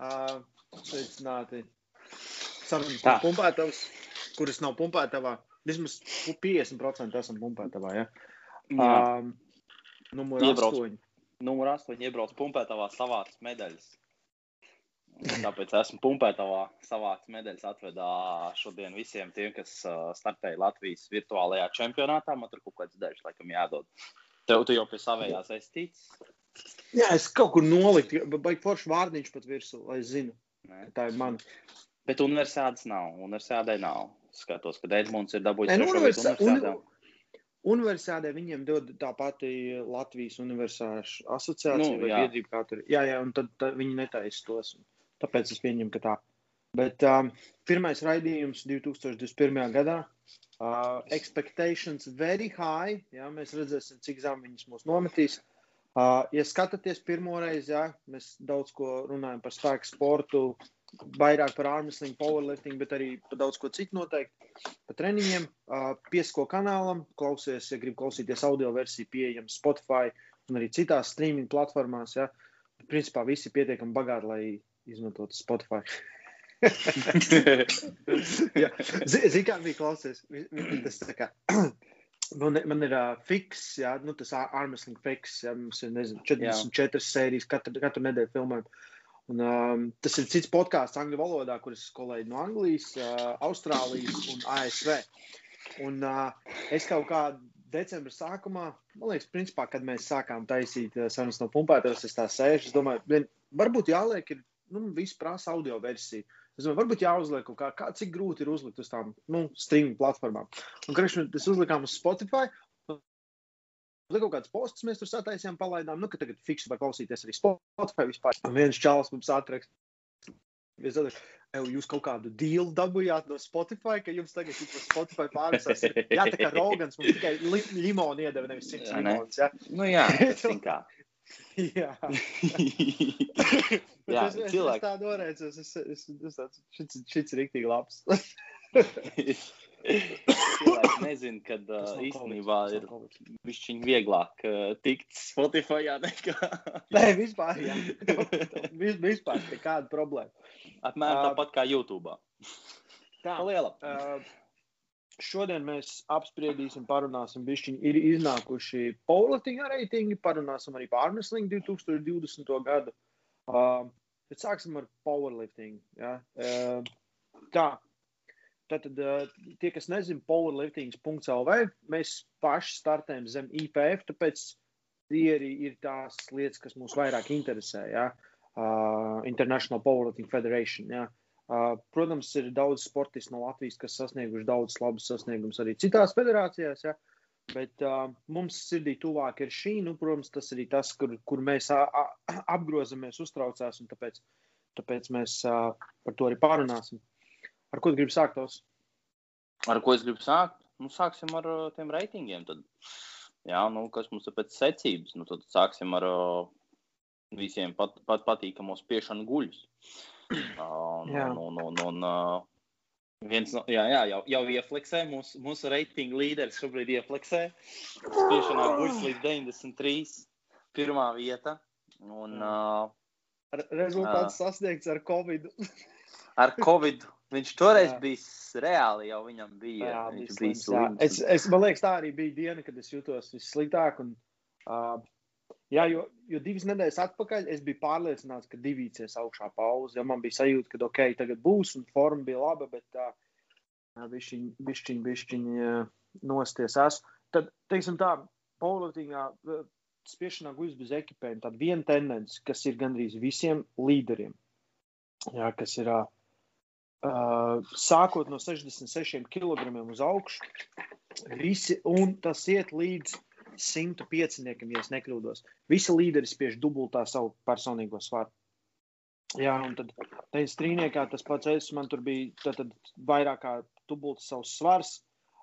Sveicināti. Sarunas par pumpētavas, kuras nav pumpētavā. Vismaz 50% esam pumpētavā, ja? Jā, Um, numur Iebrauc. 8. numur 8 iebrauc pumpētavā savāc medaļas. Tāpēc esmu pumpētavā savāc medaļas atvedā šodien visiem tiem, kas startēja Latvijas virtuālajā čempionātā. Man tur kaut kāds dažs laikam jādod. Tev tu jau pie savējās esi ticis? Jā, es kaut kur noliku, baigi forši vārdiņš pat virsū, lai zinu, Nē. ka tā ir mana. Bet universitātes nav. Universitātē nav. Skatos, ka Edmunds ir dabūjis Nē, nu, universitā- universitātē. uni- Universitātē viņiem dod tā pati Latvijas Universitāšu asociācija Nu, vai biedrība. kā tur ir. Jā, jā, un tad, tad viņi netaisa tos. Tāpēc es pieņemu, ka tā. Bet um, pirmais raidījums 2021. gadā. Uh, expectations very high. Jā, mēs redzēsim, cik zem viņas mūs nometīs. Uh, ja skatāties pirmo reizi, jā, mēs daudz ko runājam par spēku sportu, vairāk par armslingu, powerlifting, bet arī par daudz ko citu noteikti. Par treniņiem, uh, piesko kanālam, klausies, ja grib klausīties audio versiju, pieejama Spotify un arī citās streaming platformās. Ja. Principā visi ir pietiekami bagāti, lai izmantotu Spotify. Zini, kā bija klausies? Tas tā kā. Man, ir- man ir uh, fiks, jā, nu, tas armsling fiks, jā, mums ir, nezinu, 44 sērijas katru, katru nedēļu filmēm. Un, um, tas ir cits podkāsts angļu valodā, kuras kolēģi no Anglijas, uh, Austrālijas un ASV. Un uh, es kaut kā decembra sākumā, man liekas, principā, kad mēs sākām taisīt uh, sarunas no pumpētājiem, es tā sēžu, es domāju, vien, varbūt jāliek, ir, nu, viss prasa audio versiju. Es domāju, varbūt jāuzliek kaut kā, kā cik grūti ir uzlikt uz tām, nu, streaming platformām. Un, kad mēs uzlikām uz Spotify, Tur kaut kāds posts mēs tur sataisījām, palaidām. Nu, ka tagad fiksu var klausīties arī Spotify vispār. Un viens čalis mums atrakst. Es domāju, "Ew, jūs kaut kādu dealu dabūjāt no Spotify, ka jums tagad ir Spotify pārnesās. Jā, tā kā Rogans mums tikai li limonu iedeva, nevis simts limonus. Jā, nu jā, tas ir kā. Jā. Jā, es, es, es cilvēki. tā norēcos. Es, es, es tāds, šits, šits ir riktīgi labs. Cilvēki nezina, ka Tas uh, īstenībā ir višķiņ vieglāk uh, tikt Spotify nekā. Nē, vispār, jā. Vis- Vispār nekāda problēma. Apmēram tāpat kā YouTube. Tā. Pa lielam. Uh, šodien mēs apspriedīsim, parunāsim, bišķiņi ir iznākuši powerlifting reitingi, parunāsim arī Armstrong 2020. gadu. Uh, bet sāksim ar powerlifting. Ja? Uh, tā. Tātad, uh, tie, kas nezina, powerlifting.lv, mēs paši startējam zem IPF, tāpēc tie arī ir tās lietas, kas mūs vairāk interesē. Ja? Uh, International Powerlifting Federation. Ja? Uh, protams, ir daudz sportistu no Latvijas, kas sasnieguši daudz labus sasniegumus arī citās federācijās. Ja? Bet uh, mums sirdī tuvāk ir šī, nu, protams, tas arī tas, kur, kur mēs a, a, apgrozamies, uztraucās, un tāpēc, tāpēc mēs uh, par to arī pārunāsim. Ar ko gribi sākt? Tos? Ar ko es gribu sākt? Nu, sāksim ar tiem reitingiem. Tad. Jā, nu, kas mums ir pēc secības? Nu, tad sāksim ar uh, visiem pat, pat patīkamo spiešanu guļus. Uh, Jā. un, un, un, un, uh, viens no, jā, jā, jau, jau iefleksē, mūsu, mūsu reitingu līderis šobrīd iefleksē. Spiešanā guļus līdz 93. Pirmā vieta. Un, uh, Ar rezultāts sasniegts ar Covid. ar Covid viņš toreiz Jā. bija reāli, jau viņam bija. Jā, viņš bija bija slims, jā. slims. Es, es, man liekas, tā arī bija diena, kad es jutos vissliktāk. Un, uh, jā, jo, jo divas nedēļas atpakaļ es biju pārliecināts, ka divīsies augšā pauze. Jo man bija sajūta, ka ok, tagad būs un forma bija laba, bet uh, bišķiņ, bišķiņ, bišķiņ uh, nosties esmu. Tad, teiksim tā, powerliftingā uh, spiešanā guļus bez ekipējuma. Tāda viena tendence, kas ir gandrīz visiem līderiem, jā, kas ir uh, sākot no 66 kg uz augšu, visi, un tas iet līdz 105, ja es nekļūdos. Visi līderi spiež dubultā savu personīgo svaru. Jā, un tad teicu, strīniekā tas pats es, man tur bija tad, tad vairāk kā dubults savs svars,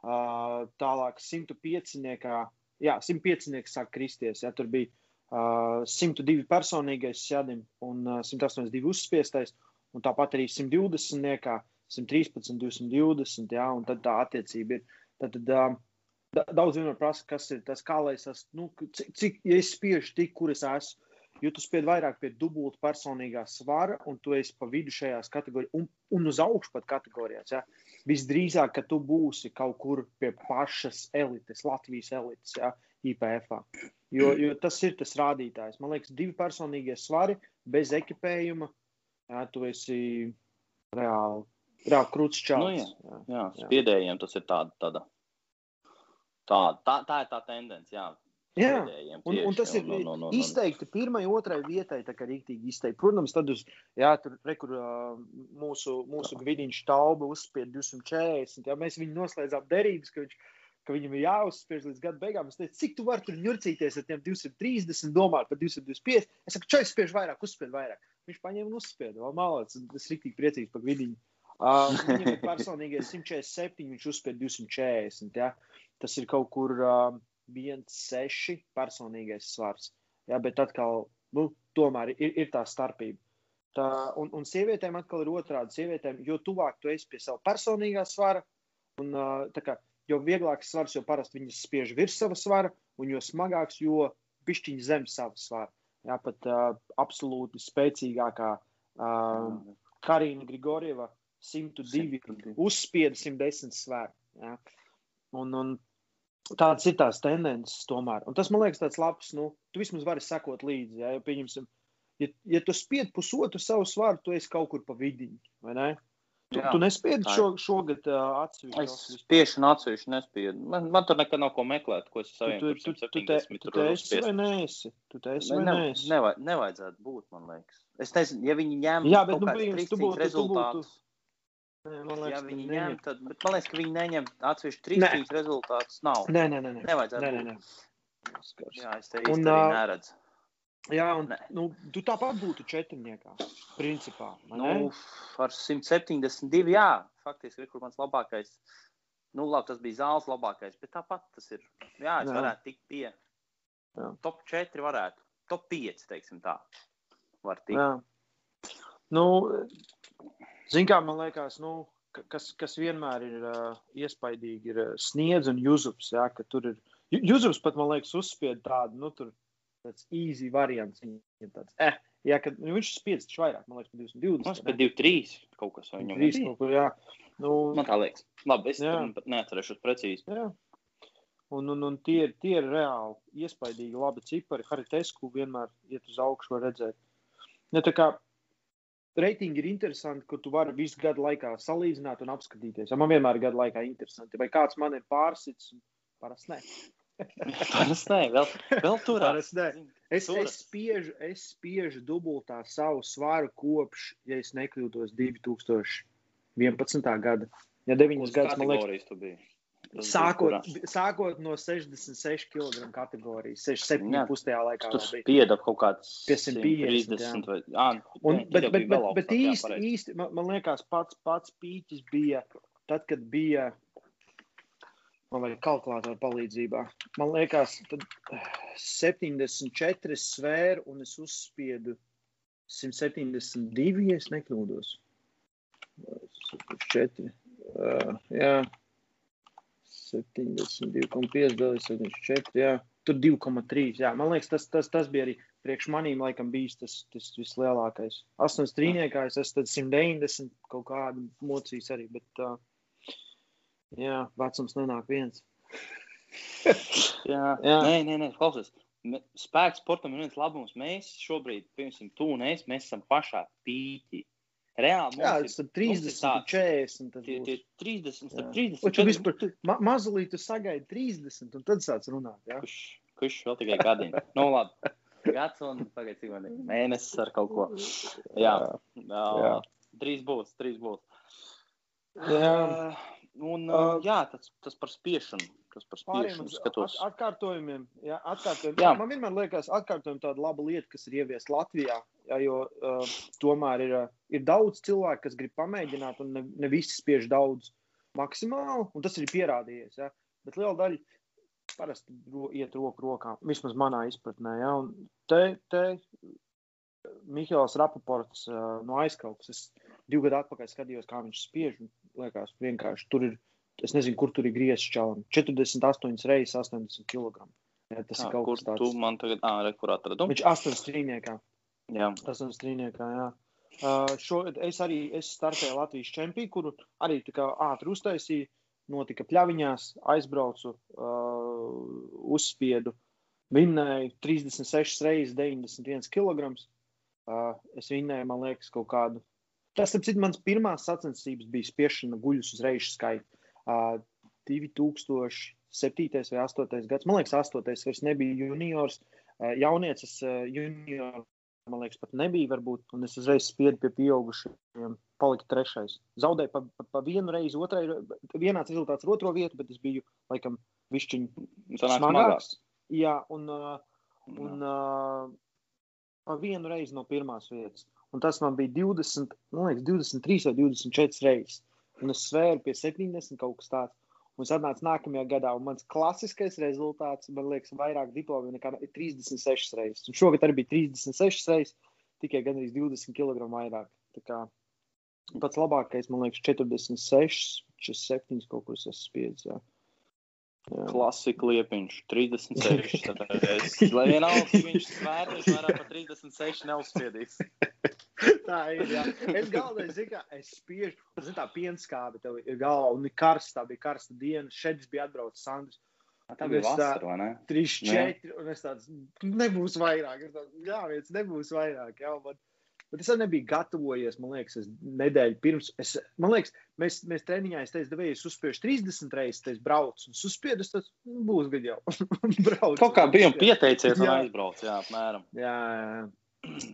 uh, tālāk 105, jā, 105 sāk kristies, jā, tur bija uh, 102 personīgais sēdim un uh, 182 uzspiestais, un tāpat arī 120, 113, 220, jā, un tad tā attiecība ir. Tad, tad, uh, daudz vienmēr prasa, kas ir tas, kā lai es esmu, nu, cik, cik ja es spiežu tik, kur es esmu. jo tu spied vairāk pie dubulta personīgā svara, un tu esi pa vidu šajās kategorijās, un, un uz augšu pat kategorijās. Ja? Visdrīzāk, ka tu būsi kaut kur pie pašas elites, Latvijas elites, ja? IPF. -ā. Jo, jo tas ir tas rādītājs. Man liekas, divi personīgie svari bez ekipējuma. Ja? Tu esi reāli, reāli krūts čāls. Nu, jā, jā, spiedējiem tas ir tāda. tāda. Tā, tā, tā ir tā tendence. Jā. Jā, un, un tas ir no, no, no, izteikti pirmai, otrai vietai, tā kā rīktīgi izteikti. Protams, tad uz, jā, tur rekur uh, mūsu, mūsu gvidiņš tauba uzspied 240, jā, mēs viņu noslēdzām derības, ka, viņš, ka viņam ir jāuzspiež līdz gada beigām. Es teicu, cik tu vari tur ņurcīties ar tiem 230, domāt par 225. Es saku, čai spiež vairāk, uzspied vairāk. Viņš paņēma un uzspieda, vēl malāts, es rīktīgi priecīgs par gvidiņu. Uh, viņam ir personīgie 147, viņš uzspied 240, jā. Tas ir kaut kur... Uh, 1,6 personīgais svars. Jā, bet atkal, nu, tomēr ir, ir tā starpība. Tā, un, un sievietēm atkal ir otrādi. Sievietēm, jo tuvāk tu esi pie sava personīgā svara, un kā, jo vieglāks svars, jo parasti viņas spiež virs sava svara, un jo smagāks, jo pišķiņš zem sava svara. Jā, pat uh, absolūti spēcīgākā uh, Karina Grigorieva 102 uzspieda 110 svēru. Un, un Tādas ir tās tendences tomēr. Un tas man liekas tāds labs, nu, tu vismaz vari sekot līdzi. Ja, ja, pieņemsim, ja, ja tu spied pusotru savu svāru, tu esi kaut kur pa vidiņu, vai ne? Tu, Jā, tu nespiedi šo, šogad uh, atsevišķi. Es spiešanu atsevišķi nespiedu. Man, man tur nekad nav ko meklēt, ko es saviem tu, tu, tu, tu, te, tu te esi vai neesi? Tu te esi vai ne, neesi? Nevaj, nevajadzētu būt, man liekas. Es nezinu, ja viņi ņem Jā, bet, nu, tu būtu, rezultātus. Tu būtu, Man liekas, ja viņi ņem, neņem. tad man liekas, ka viņi neņem atsevišķi trīs trīs rezultātus. Nav. Nē, nē, nē. nē. Nevajadzētu. Nē, nē, nē. Jā, es te īsti neredzu. Jā, un nē. nu, tu tāpat būtu četrniekā, principā. Nu, ar 172, jā, faktiski ir kur mans labākais. Nu, labi, tas bija zāles labākais, bet tāpat tas ir. Jā, es jā. varētu tikt pie. Jā. Top 4 varētu. Top 5, teiksim tā. Var tikt. Jā. Nu, Ziniet, kā man liekas, nu, kas, kas vienmēr ir uh, iespaidīgi, ir uh, sniedz un jūzups. Ja, tur ir jūzups pat, man liekas, uzspied tādu, nu, tur tāds easy variants. Viņam tāds, eh, jā, kad nu, viņš spiedz vairāk, man liekas, 220. Mums pat 2-3 kaut kas viņam ir. Kaut kur, jā. Nu, man tā liekas. Labi, es pat neatcerēšos precīzi. Jā. Un, un, un tie, ir, tie ir reāli iespaidīgi labi cipari. Haritesku vienmēr iet uz augšu, var redzēt. Ne, tā kā reitingi ir interesanti, ka tu vari visu gadu laikā salīdzināt un apskatīties. Ja man vienmēr ir gadu laikā interesanti. Vai kāds man ir pārsits? Parasti nē. Parasti nē, vēl, vēl tur es, es, es, spiežu, es spiežu dubultā savu svaru kopš, ja es nekļūdos, 2011. gada. Ja 9 gadus man liekas, Sākot, sākot no 66 kg kategorijas, 67 tajā laikā. Tas bija kaut kāds 550. Vai, jā, un, bet, bet, bet, bet īsti, īsti man, man liekas, pats, pats pīķis bija tad, kad bija. Man vajag kalkulātoru palīdzībā. Man liekas, tad 74 svēru un es uzspiedu 172, ja nekļūdos. 4. Uh, jā. 72,5, 74. Jā. Tur 2,3. Jā. Man liekas, tas, tas, tas bija arī priekš manīm, laikam, bijis tas, tas vislielākais. 8 strīniekā es esmu 190 kaut kādu mocījis arī, bet uh, jā, vecums nenāk viens. jā, jā. Nē, nē, nē, klausies. Spēks sportam ir viens labums. Mēs šobrīd, piemēram, tu un es, mēs esam pašā pīķī. Reāli jā, ir 30, tāds, 40. Tas tie, tie 30, jā. 30. Vai tu vispār ma mazliet sagaidi 30, un tad sāc runāt? Jā? Kurš, kurš vēl tikai gadiņu? nu, labi. Gads un pagaid, cik man ir mēnesis ar kaut ko. Jā, jā. jā. Drīz būs, drīz būs. Jā. Uh, un, uh, jā, tas, tas par spiešanu. Tas par spiešanu skatos. At, atkārtojumiem. Jā, atkārtojumiem. Jā. Man vienmēr liekas, atkārtojumi tāda laba lieta, kas ir ieviest Latvijā. Jo uh, tomēr ir, ir daudz cilvēku, kas grib pamēģināt, un ne, ne visi spiež daudz maksimāli, un tas ir pierādījies. Jā. Bet liela daļa parasti ro, iet roku rokā, vismaz manā izpratnē. Jā. Un te, te Mihāls Rapaports uh, no aizkauts. Es divu gadu atpakaļ skatījos, kā viņš spiež. Liekas, vienkārši tur ir, es nezinu, kur tur ir griezts čalam. 48 reizes 80 kg. Jā, tas Jā, ir kaut kas tāds. tu man tagad, ā, re, kur atradu? Viņš astoņas strīniekā. Jā, Astoņas strīniekā, jā. Uh, šo, es arī es startēju Latvijas čempionā, kuru arī kā ātri uztaisīju. Notika pļaviņās, aizbraucu, uh, uzspiedu, vinnēju 36 reizes 91 kg. Uh, es vinnēju, man liekas, kaut kādu. Tas, ap cik mans pirmās sacensības bija spiešana guļus uz reižu skaitu. Uh, 2007. vai 2008. gads. Man liekas, 8. vairs nebija juniors. Uh, jauniecis uh, junior, man liekas, pat nebija varbūt. Un es uzreiz spiedu pie pieaugušiem. Palika trešais. Zaudēju pa, pa, pa vienu reizi, otrai, vienāds rezultāts ar otro vietu, bet es biju, laikam, višķiņu smagāks. Jā, un, un uh, pa vienu reizi no pirmās vietas. Un tas man bija 20, man liekas, 23 vai 24 reizes. Un es svēru pie 70 kaut kas tāds. Un es atnācu nākamajā gadā, un mans klasiskais rezultāts, man liekas, vairāk diplomu nekā ir 36 reizes. Un šogad arī bija 36 reizes, tikai gandrīz 20 kg vairāk. Tā kā pats labākais, man liekas, 46, 47 kaut kur es esmu spiedzis. Jā. Jā. Klasika liepiņš, 36. Tad es, lai vienalga, viņš svēr, viņš vairāk par 36 neuzspiedīs. Tā ir. Jā. Es galvenais, zinu, kā es spiežu, zinu, tā pienskābe tev ir galva, un ir karsta, tā bija karsta diena. Šeit bija atbraucis Sandrs. Tā bija vasara, vai ne? 3, Jā. 4, un es tāds nebūs vairāk. Tāds, jā, viens nebūs vairāk. Jā, man, bet es arī nebiju gatavojies, man liekas, es nedēļu pirms. Es, man liekas, mēs, mēs treniņā, es teicu, devēju, uzspiežu 30 reizes, es braucu, un es tāds, "Nu, būs gadi jau. Braucu. Kaut kā bijām pieteicies un Jā. aizbrauc, jā, apmēram. Jā, jā.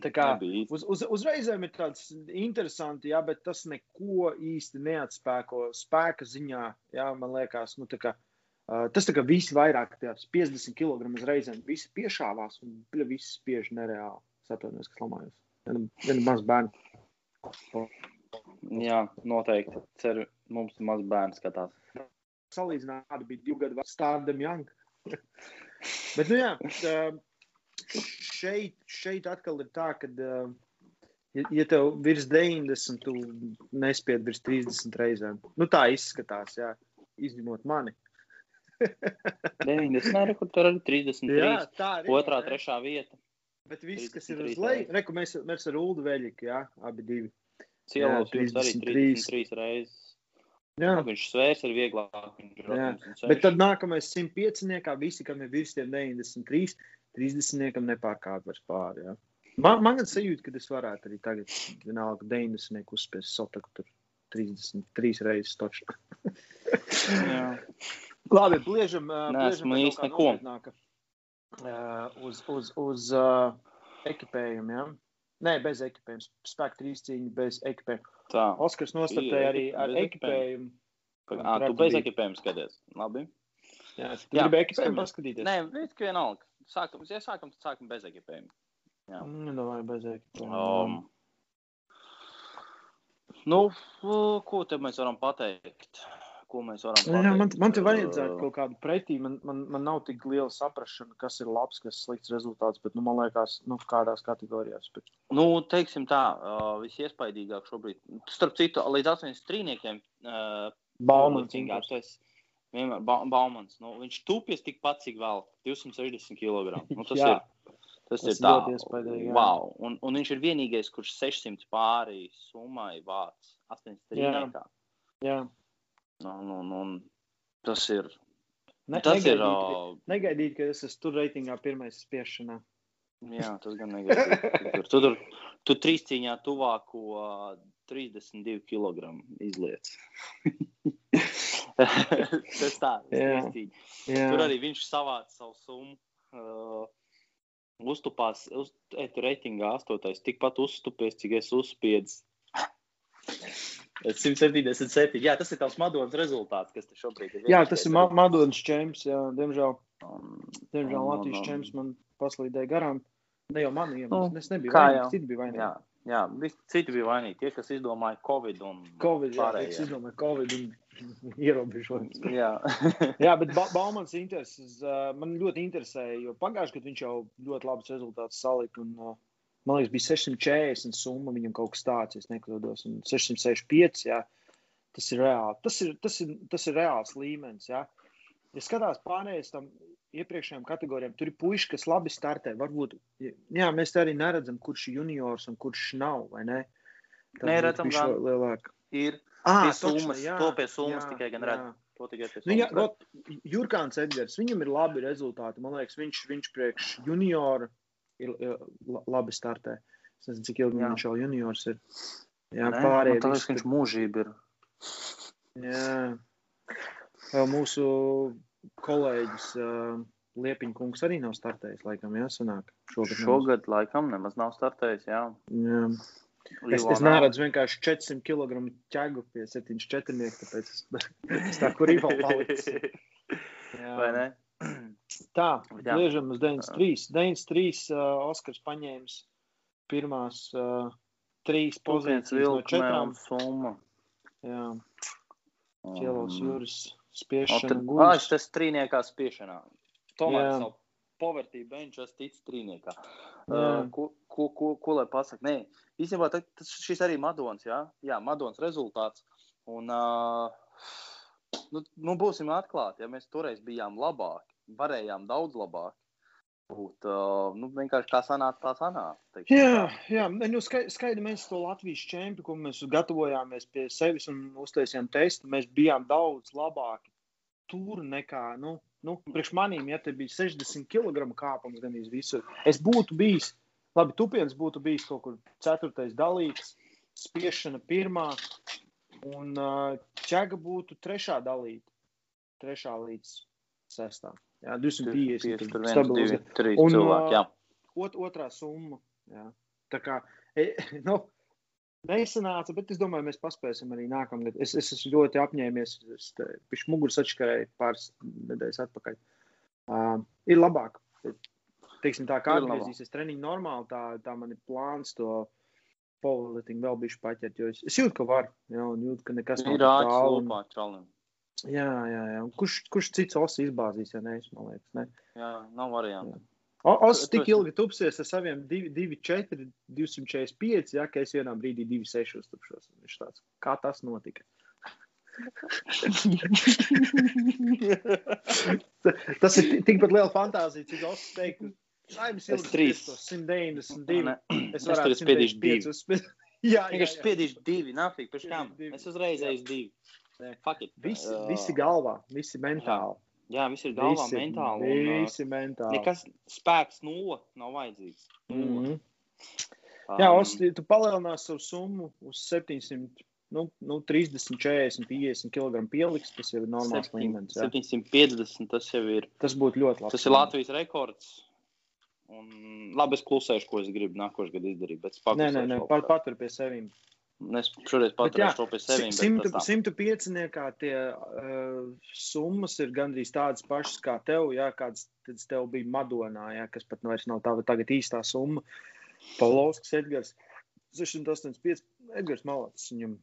Tā kā uz, uz, uzreizēm ir tāds interesants, jā, bet tas neko īsti neatspēko spēka ziņā. Jā, man liekas, nu, tā kā, uh, tas tā kā visi vairāk, tās 50 kg reizēm, visi piešāvās un visi spiež nereāli. Es atvainojos, kas lamājos. Viena, viena maz bērna. Jā, noteikti. Ceru, mums maz bērns skatās. Salīdzinājumā bija divu gadu vecā Stardom Young. bet, nu jā, uh, šeit, šeit atkal ir tā, ka, uh, ja, ja tev virs 90, tu nespied virs 30 reizēm. Nu, tā izskatās, jā, izņemot mani. 90, nē, kur tur arī 33. Jā, tā ir. Otrā, trešā vieta. Bet viss, kas ir 33 uz leju, reku, mēs, mēs ar Ulu Veļiku, jā, abi divi. Cielos jums arī 33. 33 reizes. Jā, Viņš svērs ir vieglāk. Viņš ir Jā, 86. bet tad nākamais 105. niekā visi, kam ir virs tiem 93, 30 niekam nepārkāp vairs pāri, jā. Man, man gan sajūta, ka es varētu arī tagad, vienalga, 90 nieku uzspiest sotaku tur 33 reizes toču. Labi, bliežam, bliežam pie īsti neko. nopietnāka. Uz uz, uz uh, ekipējumu, jā. Nē, bez ekipējuma. Spēku trīscīņa bez ekipējuma. Tā. Oskars nostartēja arī ar ekipējumu. Ā, tu bez ekipējuma skaties. Labi. Jā, tu Jā, gribi ekipējumu paskatīties? Nē, viss vienalga. Sākam, ja sākam, tad sākam bez ekipējuma. Jā. Nedomāju, bez ekipējuma. Um, nu, ko te mēs varam pateikt? Ko mēs varam pateikt? Jā, man, man te vajadzētu kaut kādu pretī. Man, man, man nav tik liela saprāšana, kas ir labs, kas ir slikts rezultāts. Bet, nu, man liekas, nu, kādās kategorijās. Bet... Nu, teiksim tā, visiespaidīgāk šobrīd. Starp citu, līdz 8 strīniekiem. Baumans. Vienmēr ba Baumans. Nu, viņš tupjas tikpat, cik vēl 260 kg. Nu, tas Jā. ir, tas Tas ir tā. ļoti iespaidīgi, jā. Wow. Un, un viņš ir vienīgais, kurš 600 pāri summai vāc 8 strīniekā. Jā. Nu, nu, un tas ir. Ne, tas ir. negaidīt, Uh, negaidīt, ka es esmu tur reitingā pirmais spiešanā. jā, tas gan negaidīt. Tu tur, tu tur tu trīs cīņā tuvāko uh, 32 kg izliec. tas tā. Jā. Tur arī viņš savāca savu summu. Uh, uztupās, uz, e, tur reitingā astotais, tikpat uztupies, cik es uzspiedzu. 177. Jā, tas ir tavs Madonas rezultāts, kas te šobrīd ir. jā, tas ir Ma Madonas čempions. Jā, diemžēl, Um, diemžēl un- Latvijas un- čempions man paslīdēja garām. Ne jau man iemesls, Nu, es nebiju vainīgs, citi bija vainīgi. Jā, jā visi citi bija vainīgi. Tie, kas izdomāja Covid un Covid, jā, pārējie. es izdomāju Covid un ierobežojums. Jā, Jā, bet ba Baumans intereses uh, man ļoti interesēja, jo pagājušajā gadā viņš jau ļoti labus rezultātus salika. Un, uh, man liekas, bija 640 summa, viņam kaut kas tāds, es nekļūdos, un 665. Jā, tas ir reāli. Tas ir, tas ir, tas ir reāls līmenis. Jā. ja skatās pārējais tam iepriekšējām kategorijām, tur ir puiši, kas labi startē. Varbūt, jā, mēs arī neredzam, kurš ir juniors un kurš nav, vai ne? Tad Nē, redzam, gan lielāk. Ir Ah, summas, jā, to pie summas jā, tikai gan jā. redz. To tikai pie Nu, jā, Jurkāns Edgars, viņam ir labi rezultāti. Man liekas, viņš, viņš priekš juniora ir ir la- labi startē. Es nezinu, cik ilgi Jā. viņš jau juniors ir. Jā, Nē, pārējie. man liekas, visi viņš mūžīgi ir. Jā. Vēl mūsu kolēģis uh, Liepiņkungs arī nav startējis, laikam, jā, sanāk. Šogad. Šogad laikam nemaz nav startējis. Jā. Jā. Es, es Ivana- neredzu vienkārši 400 kg ķēgu pie 74, tāpēc es, es tā kur īval palicis. Jā. Vai ne? Tā, griežam uz 93. 93 uh, Oskars paņēmis pirmās uh, trīs Pozīcijas no četrām. summa. Jā, ķielos Mm. jūras O, spiešana tad- Ā, es tas trīniekā spiešanā. Tomēr Jā. savu poverty bench es ticu trīniekā. Uh, ko, ko, ko, ko lai pasaka? Nē, īstenībā ta- tas, šis arī Madons, jā, jā Madons rezultāts. Un, uh, nu, nu, būsim atklāti, ja mēs toreiz bijām labāki, varējām daudz labāk būt. Uh, nu, vienkārši kā sanāca, tā sanāca. Jā, tā. jā, nu skai- skaidri mēs to Latvijas čempionu, ko mēs gatavojāmies pie sevis un uztaisījām testu, mēs bijām daudz labāki tur nekā, nu, nu priekš manīm, ja te bija 60 kg kāpums gan visur. Es būtu bijis, labi, tupiens būtu bijis kaut kur ceturtais dalīts, spiešana pirmā, un uh, ķega būtu trešā dalīta, trešā līdz sestā. Jā, 250. Tieši tur viens, divi, Un, cilvēki. Jā. ot, otrā summa. Jā. Tā kā e, nu, nesanāca, bet es domāju, mēs paspēsim arī nākamgad. Es, es esmu ļoti apņēmies. Es pēc muguras atšķirēju pāris nedēļas atpakaļ. Uh, ir labāk. Teiksim, tā kā Ir atgriezīsies treniņš normāli, tā, tā man ir plāns to powerlifting vēl bišķi paķert. Jo es, es jūtu, ka var. Jā, un jūtu, ka nekas Ir āķis tālu, un- lupā čalim. Jā, jā, jā. Kurš, kurš cits osu izbāzīs, ja nevis, man liekas, ne? Jā, nav variantu. Osu tik ilgi tupsies ar saviem 2,4, 245, ja, ka es vienā brīdī 2,6 uztupšos. Viņš tāds, kā tas notika? tas ir tikpat liela fantāzija, cik osu teiktu. Saimnes ilgi 192. Es varētu spiedīšu 2. Jā, jā, jā. Es spiedīšu 2, nafīgi, pēc kam? Es uzreiz eju 2. Visi, Uh, visi galvā, visi mentāli. Jā, viss ir galvā, Visi- mentāli. Un, uh, Visi mentāli. nekas spēks nulle nav vajadzīgs. Nulle. Mhm. Jā, Um, Osti, tu palielināsi savu summu uz 700, nu, nu 30, 40, 50 kg pieliks. Tas jau ir normāls septiņ- līmenis. jā. 750 tas jau ir. Tas būtu ļoti labi. Tas ir Latvijas rekords. Un, labi, es klusēšu, ko es gribu nākošais gads izdarīt. Nē, nē, nē pat, patur pie sevis. Es šoreiz paturēšu to pie sevis. 105 niekā tie uh, summas ir gandrīz tādas pašas kā tev, jā, kādas tev bija Madonā, jā, kas pat vairs nav tava tagad īstā summa. Paulovskis, Edgars, 685, Edgars Malats viņam.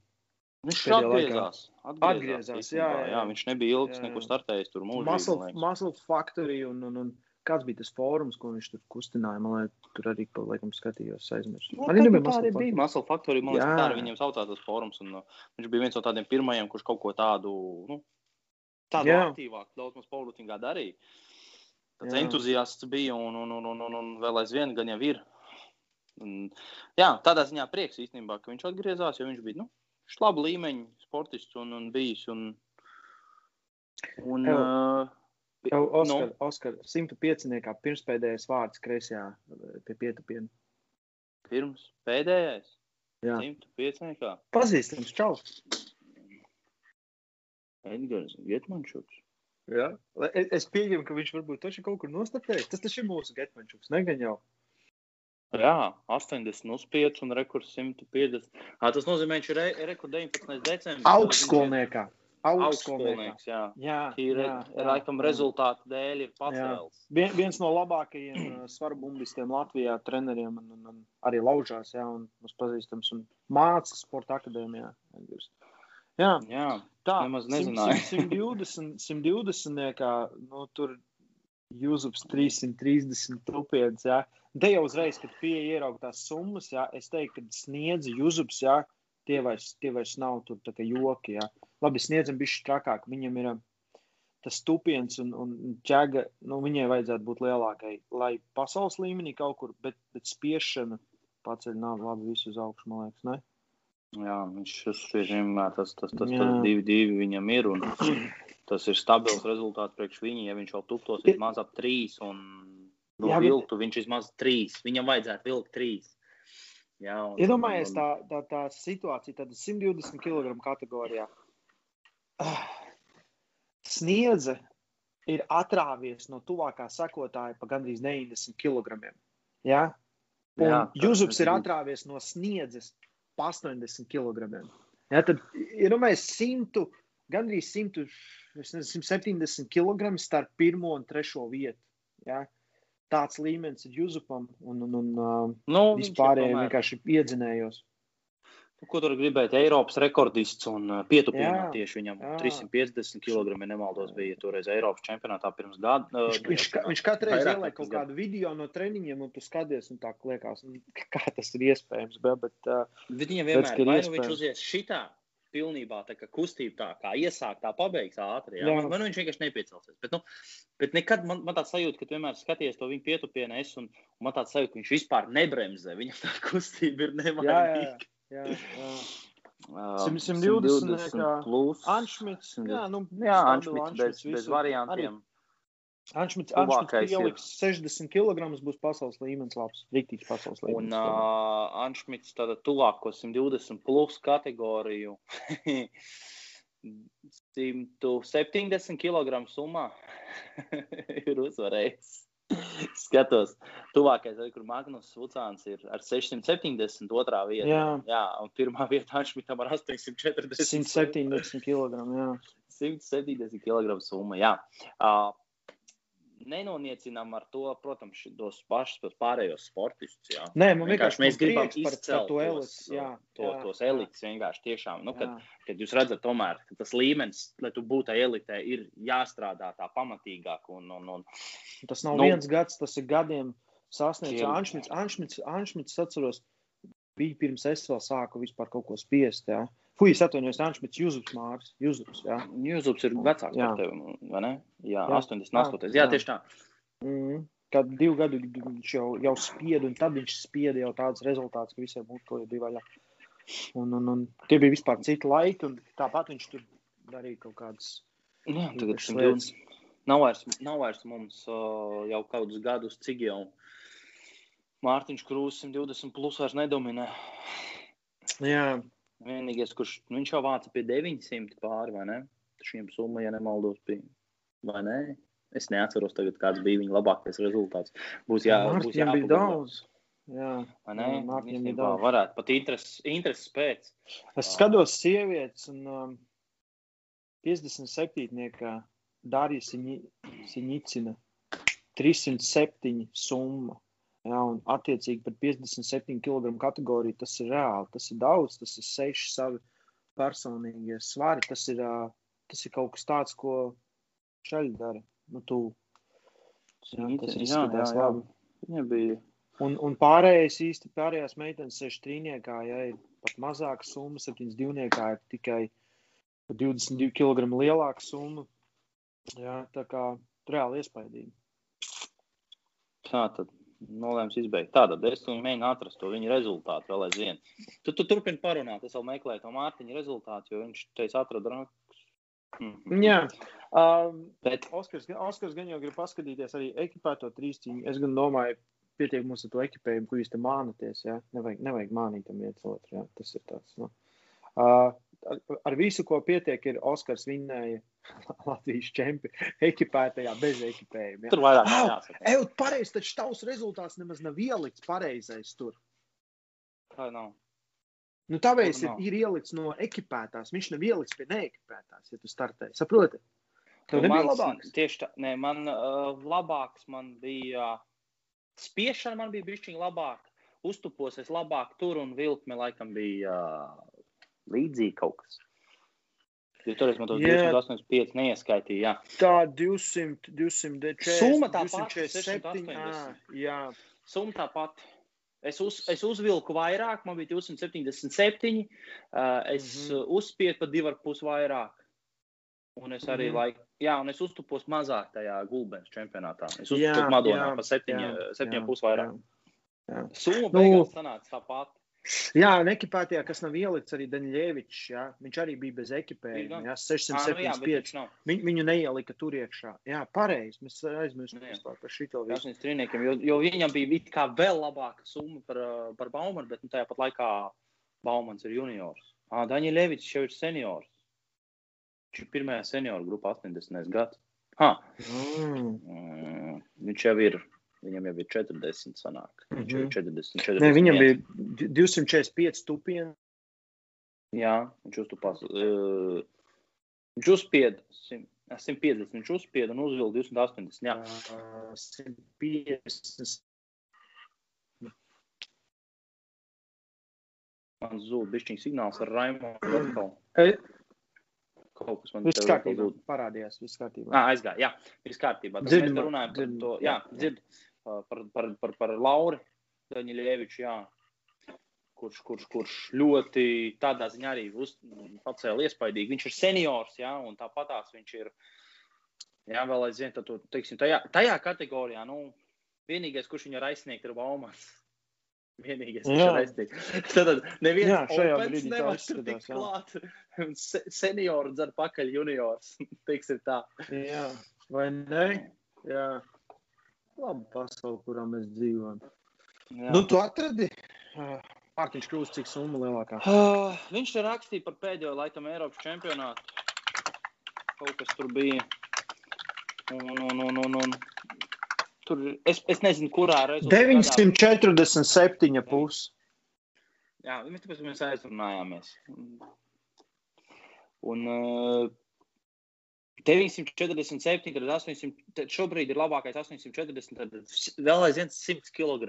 Viņš pēdējā atgriezās. Atgriezās, jā, jā, jā. jā. Viņš nebija ilgs, Jā, jā. neko startējis tur mūžīgi. Muscle, muscle Factory un, un, un kāds bija tas fórums, ko viņš tur kustināja. Man liekas, tur arī, pa laikam, skatījos, aizmirsu. Nu, Arī tā- nebija tā Muscle bija Factory. Muscle Factory. Man liekas, tā arī viņiem saucās tas fórums. Un, uh, viņš bija viens no tādiem pirmajiem, kurš kaut ko tādu, nu, tādu Jā. aktīvāku, daudz maz powerliftingā darīja. Tas Jā. entuziasts bija un, un, un, un, un, un vēl aizvien gan jau ir. Un, jā, tādā ziņā prieks īstenībā, ka viņš atgriezās, jo viņš bija nu, labi līmeņa sportists un, un bijis. Un, un, Tev- uh, Tev, Oskar, Nu? Oskar 105. niekā pirmspēdējais vārds kreisajā eh, pie pietupiena. pirms pēdējais, Jā. 105. nekā. Pazīstams, čau. Edgars Getmančuks. Jā. Es, es pieņemu, ka viņš varbūt taču kaut kur nostapējis. Tas taču ir mūsu getmančuks, negan jau. Jā, 80 uz 5 un rekurs 150. À, tas nozīmē, ka viņš ir re, rekurs 19. decembris. Augstskolniekā. Augstskolniekā. Augstskolnieks, jā. Jā, Ir, jā, jā, laikam, jā. rezultātu dēļ ir pacēlis. Vien, viens no labākajiem uh, svarbumbistiem Latvijā, treneriem un, un, un arī laužās, jā, un mums pazīstams un māca sporta akadēmijā. Jā, Jā, tā. Nemaz nezināju. 120, 120, niekā, nu, tur Jūzups 330 tupiens, jā. Te jau uzreiz, kad pieeja ieraugt tās summas, jā, es teiktu, ka sniedzi Jūzups, jā, tie vairs, tie vairs nav tur tā kā joki, jā. Labi, sniedzam bišķi trakāk, viņam ir, tas stupiens un, un ķēga, nu, viņai vajadzētu būt lielākai, lai pasaules līmenī kaut kur, bet, bet spiešana paceļ nav labi visu uz augšu, man liekas, ne? Jā, viņš uzspiež vienmēr tas, tas, tas, tas divi, divi viņam ir, un tas ir stabils rezultāts priekš viņa, ja viņš vēl tuptos vismaz ap trīs, un no Jā, vilktu bet... viņš vismaz trīs, viņam vajadzētu vilkt trīs. Jā, un, Iedomājies tā, tā, tā situācija, tad 120 kg kategorijā. Sniedze ir atrāvies no tuvākā sekotāja pa gandrīz 90 kg. Ja? Un Jā, Juzups ir atrāvies no sniedzes pa 80 kg. Ja, tad ir domājis 100, gandrīz 100, nezinu, 170 kg starp pirmo un trešo vietu. Ja? Tāds līmenis ir Juzupam un, un, un nu, vispārējiem vienkārši iedzinējos. Nu, ko tur gribēt? Eiropas rekordists un pietupināt tieši viņam jā. 350 kg, ja nemaldos, bija toreiz Eiropas čempionātā pirms gada. Uh, viņš, viņš, viņš katru reizi ieliek kaut kādu video no treniņiem, un tu skaties, un tā liekas, nu, kā tas ir iespējams. Bet, bet, uh, Viņam vienmēr ir vai nu viņš uzies šitā. Pilnībā tā kā kustība tā kā iesākt, tā pabeigs ātri. Jā. Jā. Man, man viņš vienkārši nepiecelsies. Bet, nu, bet nekad man, man tāds sajūta, ka vienmēr skaties to viņa pietupienu, es, un, un man tāds sajūta, ka viņš vispār nebremzē. Viņam tā kustība ir nevainīga. Jā, jā. Uh, 120, 120 plus. Anšmits, jā, nu, jā Anšmits bez, bez variantiem. Anšmits, Anšmits ieliks 60 kg, būs pasaules līmenis labs, rīktīgs pasaules līmenis. Un uh, Anšmits tāda tuvāko 120 plus kategoriju 170 kg summā ir uzvarējis. Skatos, tuvākais, kur Magnus Vucāns ir ar 670 otrā vietā. Jā, jā un pirmā vietā Anšmitam ar 840. 170 kg. Jā. 170 kg summa. Jā. Uh, nenoniecinām ar to, protams, tos pašus pārējos sportistus. Jā. Nē, man vienkārši mēs gribam izcelt par, to elites, tos, jā, to, jā, tos elites vienkārši tiešām. Nu, kad, jā. kad jūs redzat, tomēr, ka tas līmenis, lai tu būtu elitē, ir jāstrādā tā pamatīgāk. Un, un, un, tas nav nu, viens gads, tas ir gadiem sasniegts. Anšmits, Anšmits, Anšmits atceros, bija pirms es vēl sāku vispār kaut ko spiest. Jā. Fui, es atvainojos, Anšmits, Juzups Māris. Juzups, jā. Juzups ir vecāks jā. par tevi, vai ne? Jā, jā. 88. Jā, jā, tieši tā. Mm. Kad divu gadu viņš jau, jau spieda, un tad viņš spieda jau tāds rezultāts, ka visiem būtu kaut bija vaļā. Un, un, un tie bija vispār citi laiki, un tāpat viņš tur darīja kaut kādas. Jā, tagad 120. Nav vairs, nav vairs mums uh, jau kādus gadus, cik jau Mārtiņš Krūs 120 plus vairs nedominē. Jā. Vienīgais, kurš nu, viņš jau vāca pie 900 pāri, vai ne? Šiem summa, ja nemaldos, bija. Vai ne? Es neatceros, tagad, kāds bija viņa labākais rezultāts. Būs jā, Mārķiem būs jābūt daudz. Jā, ne? Bija daudz. Varētu pat intereses, intereses pēc. Es skatos sievietes un um, 57. Darija Siņicina 307 summa. Ja, un, attiecīgi, par 57 kg kategoriju tas ir reāli. Tas ir daudz, tas ir seši savi personīgie svari. Tas ir, tas ir kaut kas tāds, ko šaļi dara. Nu, tu, jā, tas izskatās labi. Viņa bija. Un, un pārējais īsti pārējās meitenes sēž trīniekā, ja ir pat mazāka summa, 72 ir tikai 22 kg lielāka summa. Jā, tā kā reāli iespaidīgi. Tā tad nolēms izbeigt. Tātad es mēģinu atrast to viņa rezultātu vēl aizvien. Tu, tu turpini parunāt, es vēl meklēju to Mārtiņa rezultātu, jo viņš teica, atrada. Mm -hmm. Jā, um, bet Oskars, Oskars gan jau grib paskatīties arī ekipēto trīsciņu. Es gan domāju, pietiek mums ar to ekipējumu, ko jūs te mānaties. Ja? Nevajag, nevajag mānīt tam viens otru. Ja? Tas ir tāds. Nu. Uh, ar, ar visu, ko pietiek, ir Oskars vinnēja Latvijas čempionu ekipētajā bez ekipējuma. Ja. Tur vairāk nav jāsaka. Ej, pareizi, taču tavs rezultāts nemaz nav ielikts pareizais tur. Tā nav. Nu, tāpēc ir, ir ielikts no ekipētās. Viņš nav ielikts pie neekipētās, ja tu startēji. Saproti? Tev nu, nebija labāks. Tieši tā, nē, man uh, labāks man bija uh, spiešana, man bija bišķiņa labāk. Uztupos es labāk tur un vilkme laikam bija uh, līdzīgi kaut kas. Jo toreiz man to 285 neieskaitīja. Jā. Tā 200, 240. Summa tā pati. 247. Jā. Summa tā pati. Es, uz, es uzvilku vairāk, man bija 277. Uh, es mm -hmm. uzspiedu pa divu ar pus vairāk. Un es arī, mm. laik, jā, un es uztupos mazāk tajā gulbens čempionātā. Es Jā, uztupos Madonā jā, pa septiņa, jā, septiņiem jā, pus vairāk. jā. Summa Nu, beigās sanāca tāpat. Jā, un ekipētajā, kas nav ielikts arī Daņļievičs, jā, viņš arī bija bez ekipējuma. gan. Jā, Ā, nu jā, 675. Viņu, viņu neielika tur iekšā. Jā, pareizi. Mēs aizmirsām Nu par šito visu. Trīniekiem, jo, jo viņam bija kā vēl labāka summa par, par Baumanu, bet nu, tajā pat laikā Baumans ir juniors. Ah, Daņa Levits jau ir seniors. Viņš ir pirmajā senioru grupā 80. gads. Mm. mm, viņš jau ir, viņam jau ir 40 sanāk. Ir Mhm. 40, 40. Nē, viņam bija 245 tupieni. Jā, viņš uztupās. Uh, viņš uzspieda 100 150, viņš uzspieda un uzvilka 280. Jā, ā, 150. man zūd bišķiņ signāls ar Raimondu atkal. Kaut kas man Viss kārtībā. Parādījās, viss kārtībā. Ah, aizgāja, jā, viss kārtībā. Tad Dzird mēs runājam par to, jā, jā, dzird, uh, par, par, par, par Lauri Daņilieviču, jā, kurš, kurš, kurš ļoti tādā ziņā arī uz, pacēla iespaidīgi. Viņš ir seniors, jā, un tāpatās viņš ir, jā, vēl aizvien, tad, tu, teiksim, tajā, tajā kategorijā, nu, vienīgais, kurš viņu var aizsniegt, ir Baumans. Vienīgais, kurš Jā. var aizsniegt. Tad neviens Jā, šajā brīdī tā nevar tikt klāt. Se- Senioru dzer pakaļ juniors, teiksim tā. Jā, vai ne? Jā. Labi pasauli, kurā mēs dzīvojam. Jā. Nu, tu atradi? Mārtiņš Krūs, cik summa lielākā? Uh, viņš te rakstīja par pēdējo laikam Eiropas čempionātu. Kaut kas tur bija. Un, un, un, un, un. Tur, es, es nezinu, kurā rezultātā. 947 pusi. Jā, mēs tāpēc mēs aizrunājāmies. Un uh, 947, tad 800, tad šobrīd ir labākais 840, tad vēl aizvien 100 kg.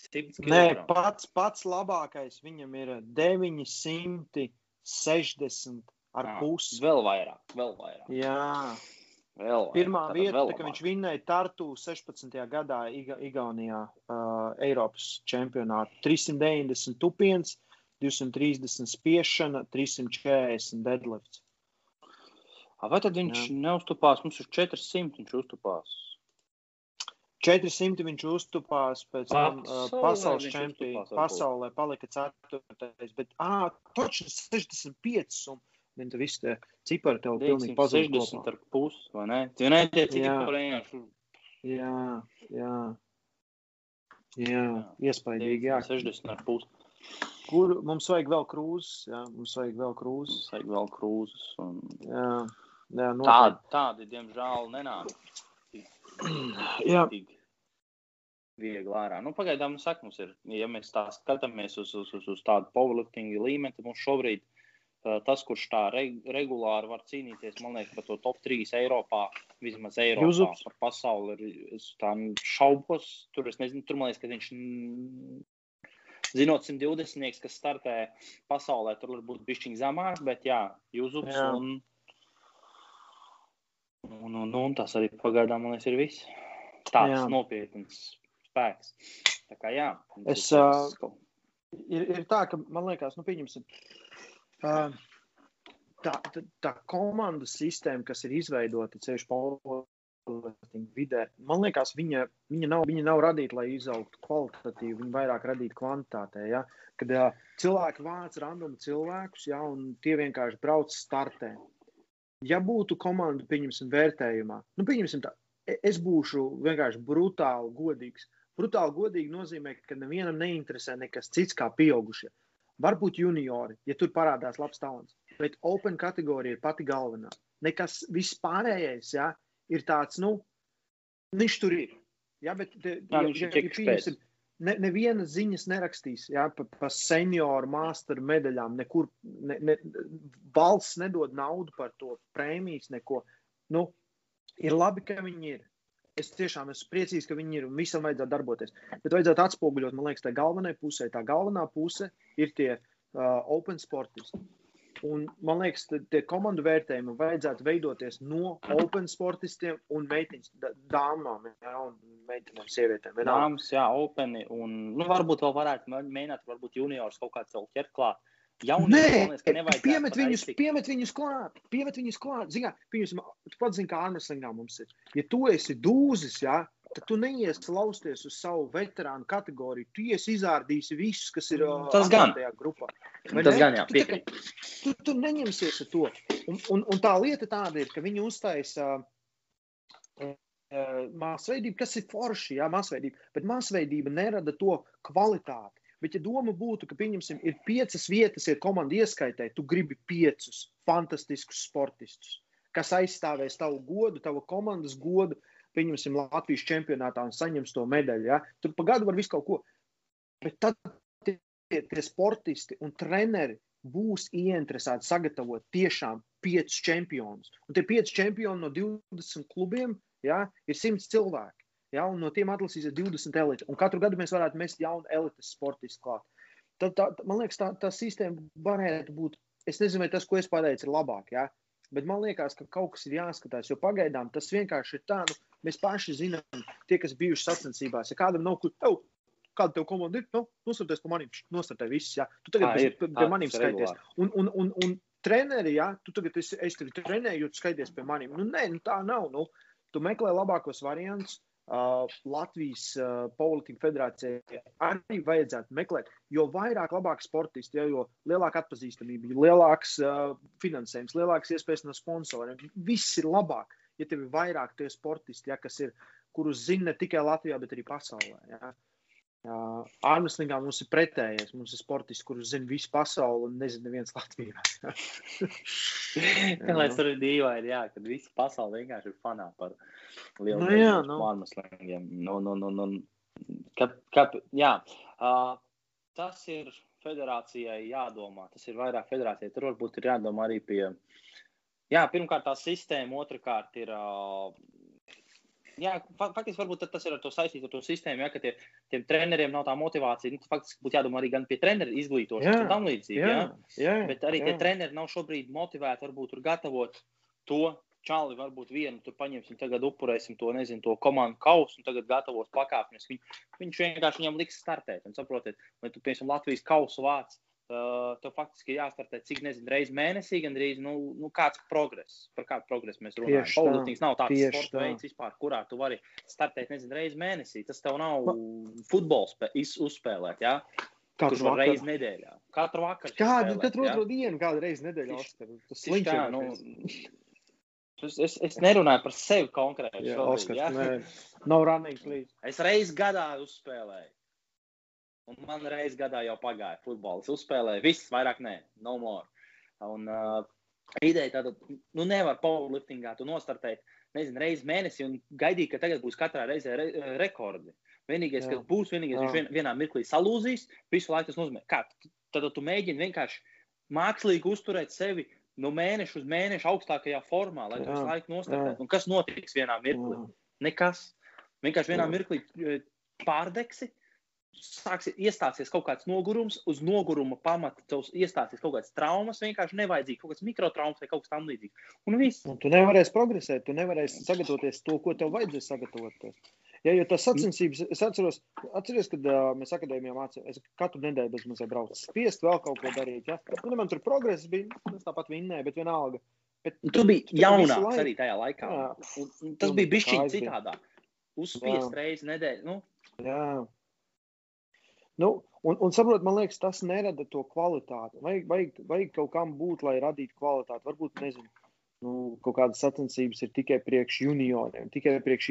100 kg. Nē, pats, pats labākais viņam ir 960 ar pusi. Vēl vairāk, vēl vairāk. Jā, Vēl pirmā Tātad vieta, vēl tā, ka viņš vinnēja Tartu 16. gadā Iga, Igaunijā uh, Eiropas čempionātu. 390 tupiens, 230 spiešana, 340 deadlifts. Vai tad viņš Jā. Neuztupās? Mums ir 400, viņš uztupās. 400 viņš uztupās pēc tam uh, Pasaulē pasaules čempionā. Pasaulē palika 4. Bet, ah, točs 65. Un viņi te visi tie cipari tev pilnīgi pazuda 960 kopā. ar pusi, vai ne? Tie ne tie Jā. korejieši. Jā, jā. Jā, iespaidīgi. Jā. 60 ar pusi. Kur mums vajag vēl krūzes? Jā, mums vajag vēl krūzes. Vajag vēl krūzus. Un... Jā, jā Tādi, noteikti. tādi, diemžēl, nenāk. Jā. Viegli ārā. Nu, pagaidām, saka, mums ir, ja mēs tā skatāmies uz, uz, uz, uz tādu powerlifting līmeni, tad mums šobrīd uh, tas, kurš tā reg regulāri var cīnīties, man liekas, par to top 3 Eiropā, vismaz Eiropā, Juzups. par pasauli, ir, es tā šaubos, tur es nezinu, tur man liekas, ka viņš, mm, zinot 120, kas startē pasaulē, tur varbūt bišķiņ zemāk, bet jā, Juzups Jā. un, un, un, un tas arī pagaidām, man liekas, ir viss. Tāds Jā. nopietns spēks. Tā kā jā. Es, kaut- ir, ir tā, ka man liekas, nu, pieņemsim, uh, tā, tā, tā komandas sistēma, kas ir izveidota ceļš powerlifting vidē, man liekas, viņa, viņa, nav, viņa nav radīta, lai izaugtu kvalitatīvi, viņa vairāk radīta kvantitātē. Ja? Kad uh, cilvēki vāc random cilvēkus, ja, un tie vienkārši brauc startē. Ja būtu komanda, pieņemsim, vērtējumā, nu, pieņemsim tā, e- es būšu vienkārši brutāli godīgs. Brutāli godīgi nozīmē, ka nevienam neinteresē nekas cits kā pieaugušie. Varbūt juniori, ja tur parādās labs talants, bet open kategorija ir pati galvenā. Nekas vispārējais ja, ir tāds, nu, viņš tur ir. Ja, bet, te, Jā, viņš ir tik pieņemsim, ne, neviena ziņas nerakstīs ja, par pa senioru māsteru medaļām. Nekur ne, ne, valsts nedod naudu par to prēmijas, neko. Nu, ir labi, ka viņi ir. Es tiešām esmu priecīgs, ka viņi ir un visam vajadzētu darboties. Bet vajadzētu atspoguļot, man liekas, tā galvenā pusē. Tā galvenā puse ir tie uh, open sportisti. Un, man liekas, ka tie komandu vērtējumi vajadzētu veidoties no open sportistiem un meitiņas, dāmām, ja, un meitenēm, sievietēm. Dāmas, jā, openi. Un, nu, varbūt vēl varētu mē- mēģināt, varbūt juniors kaut kāds vēl ķert klāt. Nē, piemet viņus, piemet viņus klāt, piemet viņus klāt. Zinā, pieņemsim, tu pats zini, kā ārmeslīgā mums ir. Ja tu esi dūzis, jā, tad tu neiesi lausties uz savu veterānu kategoriju. Tu iesi izārdīsi visus, kas ir gan. tajā grupā. Vai tas ne? gan, jā, tu, tā, tu, tu neņemsies ar to. Un, un, un tā lieta tāda ir, ka viņi uztaisa uh, uh, māsveidību, kas ir forši, jā, māsveidība, bet māsveidība nerada to kvalitāti. Bet, ja doma būtu, ka, pieņemsim, ir piecas vietas, ir komanda ieskaitē, tu gribi piecus fantastiskus sportistus, kas aizstāvēs tavu godu, tavu komandas godu, pieņemsim, Latvijas čempionātā un saņems to medaļu. Ja? Tur pa gadu var visu kaut ko. Bet tad tie, tie sportisti un treneri būs ieinteresēti sagatavot tiešām piecus čempionus. Un tie pieci čempioni no 20 klubiem ja, ir 100 cilvēki. Ja, un no tiem atlasīs 20 elites. Un katru gadu mēs varētu mest jaunu elites sportistu klāt. Tad, tā, man liekas, tā, tā sistēma varētu būt. Es nezinu, vai tas, ko es pateicu, ir labāk. Ja? Bet man liekas, ka kaut kas ir jāskatās. Jo pagaidām tas vienkārši ir tā, nu, mēs paši zinām, tie, kas bijuši sacensībās. Ja kādam nav, kur, kāda tev komanda ir, nu, nosarties pa manim, nostartē viss. Ja? Tu tagad pie, pie manim skaities. Un, un, un, un treneri, ja tu tagad esi, es tevi trenēju, tu skaities pie manim. Nu, nē, nu, tā nav. Nu, tu meklē labākos variantus. Uh, Latvijas uh, Politika federācijai arī vajadzētu meklēt, jo vairāk labāk sportisti, ja, jo lielāka atpazīstamība, jo lielāks uh, finansējums, lielākas iespējas no sponsoriem. Viss ir labāk, ja tev ir vairāk tie sportisti, ja, kas ir, kurus zina ne tikai Latvijā, bet arī pasaulē. Ja. Uh, Ārmeslīgā mums ir pretējais. Mums ir sportisti, kurus zina visu pasauli un nezina neviens Latvijā. Kā lai tur ir dīvaini, jā, kad visa pasaule vienkārši ir fanā par lielu nu, jā, nu. ārmeslīgiem. Nu, nu, nu, nu. Ka, ka, jā, uh, tas ir federācijai jādomā. Tas ir vairāk federācijai. Tur varbūt ir jādomā arī pie. Jā, pirmkārt, tā sistēma, otrkārt, ir jā, faktiski varbūt tas ir ar to saistīts ar to sistēmu, ja, ka tie, tiem treneriem nav tā motivācija. Nu, faktiski būtu jādomā arī gan pie treneru izglītošanas un tam līdzīgi. Jā, jā, jā, bet arī jā. tie treneri nav šobrīd motivēti varbūt tur gatavot to. Čāli varbūt vienu tur paņemsim, tagad upurēsim to, nezinu, to komandu kausu un tagad gatavos pakāpienes. Viņ, viņš vienkārši viņam liks startēt. Un saprotiet, vai tu, piemēram, Latvijas kausu vāc, Uh, tev faktiski jāstartē, cik nezinu, reizes mēnesī, gan drīz nu, nu, kāds progress. Par kādu progresu mēs runājam. Powerlifting nav tāds sports veids vispār, kurā tu vari startēt, nezinu, reizes mēnesī. Tas tev nav Ma... futbols uzspēlēt. Ja? Katru vakar. reizi nedēļā. Katru vakaru. Kādu katru otru ja? dienu, kādu reizi nedēļā. Tas ir tā, nu, Es, es, nerunāju par sevi konkrēti. Jā, šobrīd, Oskars, ja? nē, nav running, please. Es reiz gadā uzspēlēju. Un man reizes gadā jau pagāja futbols. Uzspēlēja, viss vairāk nē, no more. Un, uh, ideja tāda, nu nevar powerliftingā tu nostartēt, nezinu, reizes mēnesī un gaidīt, ka tagad būs katrā reizē re, rekordi. Vienīgais, kas būs, vienīgais, viņš vien, vienā mirklī salūzīs, visu laiku tas nozīmē, kā tad tu mēģini vienkārši mākslīgi uzturēt sevi no mēneša uz mēnešu augstākajā formā, lai tu visu laiku nostartētu. Un kas notiks vienā mirklī? Jā. Nekas. Vienkārši vienā Jā. mirklī pārdegsi, sāksies iestāsies kaut kāds nogurums, uz noguruma pamata tev iestāsies kaut kādas traumas, vienkārši nevajadzīgi, kaut kāds mikrotraumas vai kaut kas tamlīdzīgs. Un viss. Un tu nevarēsi progresēt, tu nevarēsi sagatavoties to, ko tev vajadzēs sagatavoties. Ja, jo tas sacensības, es atceros, atceros, kad uh, mēs akadēmijā mācījāmies, es katru nedēļu bez mazliet braucu. Spiest vēl kaut ko darīt. Ja? Nu, man tur progress bija, es tāpat vinnēju, bet vienalga. Bet, tu biji jaunāks arī tajā laikā. Jā, un, un tas bija bišķiņ citādāk. Uzspiest reizi nedēļu. Nu. Jā. Nu, un, un saprot, man liekas, tas nerada to kvalitāti. Vajag, vajag, vajag kaut kam būt, lai radītu kvalitāti. Varbūt, nezinu, nu, kaut kādas sacensības ir tikai priekš junioriem, tikai priekš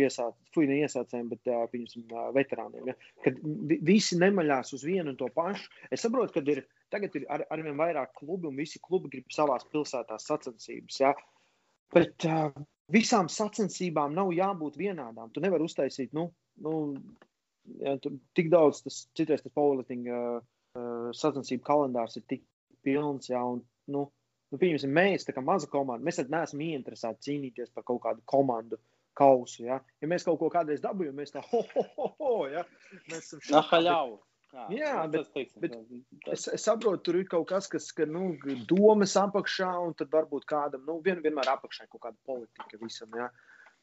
ne iesācējiem, bet piemēram, veterāniem. Ja? Kad visi nemaļās uz vienu un to pašu. Es saprotu, ka ir, tagad ir ar, arvien vairāk klubu un visi klubi grib savās pilsētās sacensības. Ja? Bet uh, visām sacensībām nav jābūt vienādām. Tu nevari uztaisīt, nu, nu ja, tik daudz, tas citreiz tas powerlifting uh, sacensību kalendārs ir tik pilns, jā, un, nu, nu pieņemsim, mēs, tā kā maza komanda, mēs neesam ieinteresēti cīnīties par kaut kādu komandu kausu, ja, ja mēs kaut ko kādreiz dabūjam, mēs tā, ho, ho, ho, ho, ja, mēs esam šādi. Jā, jā bet, bet es, es saprotu, tur ir kaut kas, kas ir nu, domas apakšā, un tad varbūt kādam, nu, vien, vienmēr apakšā ir kaut kāda politika visam. Jā.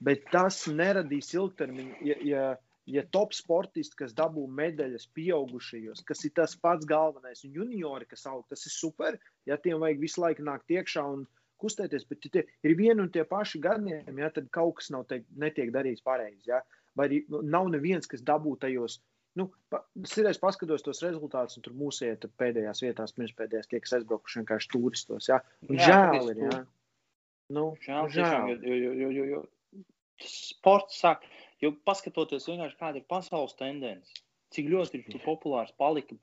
Bet tas neradīs ilgtermiņa. Ja, ja, ja top sportisti, kas dabū medaļas pieaugušajos, kas ir tas pats galvenais, un juniori, kas aug, tas ir super. Ja tiem vajag visu laiku nākt iekšā un kustēties, bet tie ir vieni un tie paši gadījumi, ja, tad kaut kas nav te, netiek darīts pareizi. Ja. Vai arī nu, nav neviens, kas dabū tajos. Nu, es reiz paskatos tos rezultātus, un tur mūsu iet pēdējās vietās, pirms pēdējās tie, kas aizbraukuši vienkārši turistos. Ja. Un jā, žēl ir. Ja. Nu, žēl, žēl. Jo, jo, jo, jo, jo sports sāk. Jo paskatoties vienkārši, kāda ir pasaules tendence, cik ļoti ir populārs palika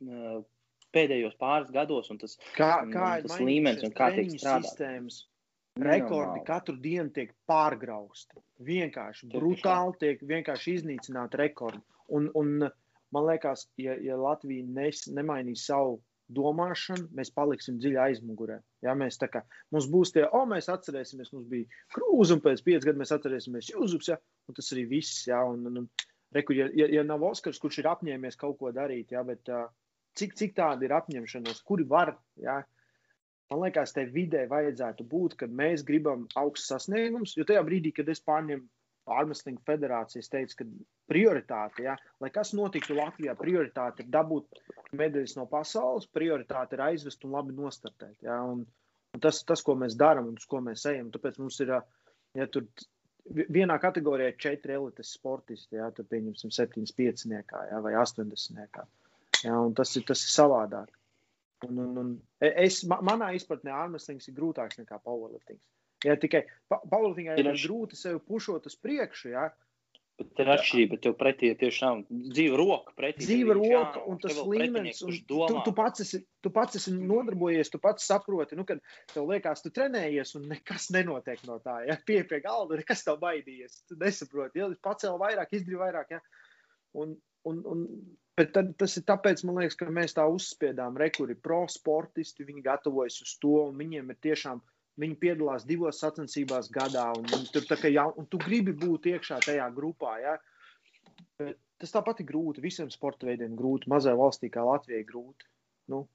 pēdējos pāris gados, un tas, kā, kā un, tas līmenis un kā tiek strādāts. Rekordi katru dienu tiek pārgrausti. Vienkārši brutāli tiek vienkārši iznīcināti rekordi. Un, un man liekas, ja, ja Latvija nes, nemainīs savu domāšanu, mēs paliksim dziļi aizmugurē. Ja, mēs kā mums būs tie, o, mēs atcerēsimies, mums bija krūze, un pēc pieciem gadiem mēs atcerēsimies Jūzups. Ja, un tas arī viss. Ja, un, un, reku, ja, ja, ja nav Oskars, kurš ir apņēmies kaut ko darīt, ja, bet uh, cik, cik tāda ir apņemšanās, kuri var. Ja, man liekas, tai vidē vajadzētu būt, kad mēs gribam augsts sasniegums, jo tajā brīdī, kad es pārņemu Armstrong federācijas teica, ka prioritāte, ja, lai kas notiktu Latvijā, prioritāte ir dabūt medaļas no pasaules, prioritāte ir aizvest un labi nostartēt. Ja, un, un tas, tas, ko mēs darām un uz ko mēs ejam, tāpēc mums ir, ja tur vienā kategorijā ir četri elites sportisti, ja, tad pieņemsim 75 niekā, ja, vai 80 niekā. Ja, tas, ir, tas ir savādāk. Un, un, un es, manā izpratnē Armstrings ir grūtāks nekā powerliftings. Ja, tikai powerliftingā ir grūti sevi pušot uz priekšu, ja, Bet ir atšķirība. Tev pretī ir tiešām dzīva roka. Dzīva roka un tas līmenis. Un tu, tu, pats esi, tu pats esi nodarbojies, tu pats saproti, nu, kad tev liekas, tu trenējies un nekas nenotiek no tā. Ja? Pie pie galda, nekas tev baidījies. Tu nesaproti, ja pacēl vairāk, izdarīja vairāk. Ja? Un, un, un, bet tad, tas ir tāpēc, man liekas, ka mēs tā uzspiedām. Rekuri pro sportisti, viņi gatavojas uz to, un viņiem ir tiešām Viņi piedalās divos sacensībās gadā, un, tur, jau, un tu gribi būt iekšā tajā grupā. Ja? Bet tas tāpat ir grūti. Visiem sporta veidiem grūti. Mazai valstī kā Latvijai grūti. Nu.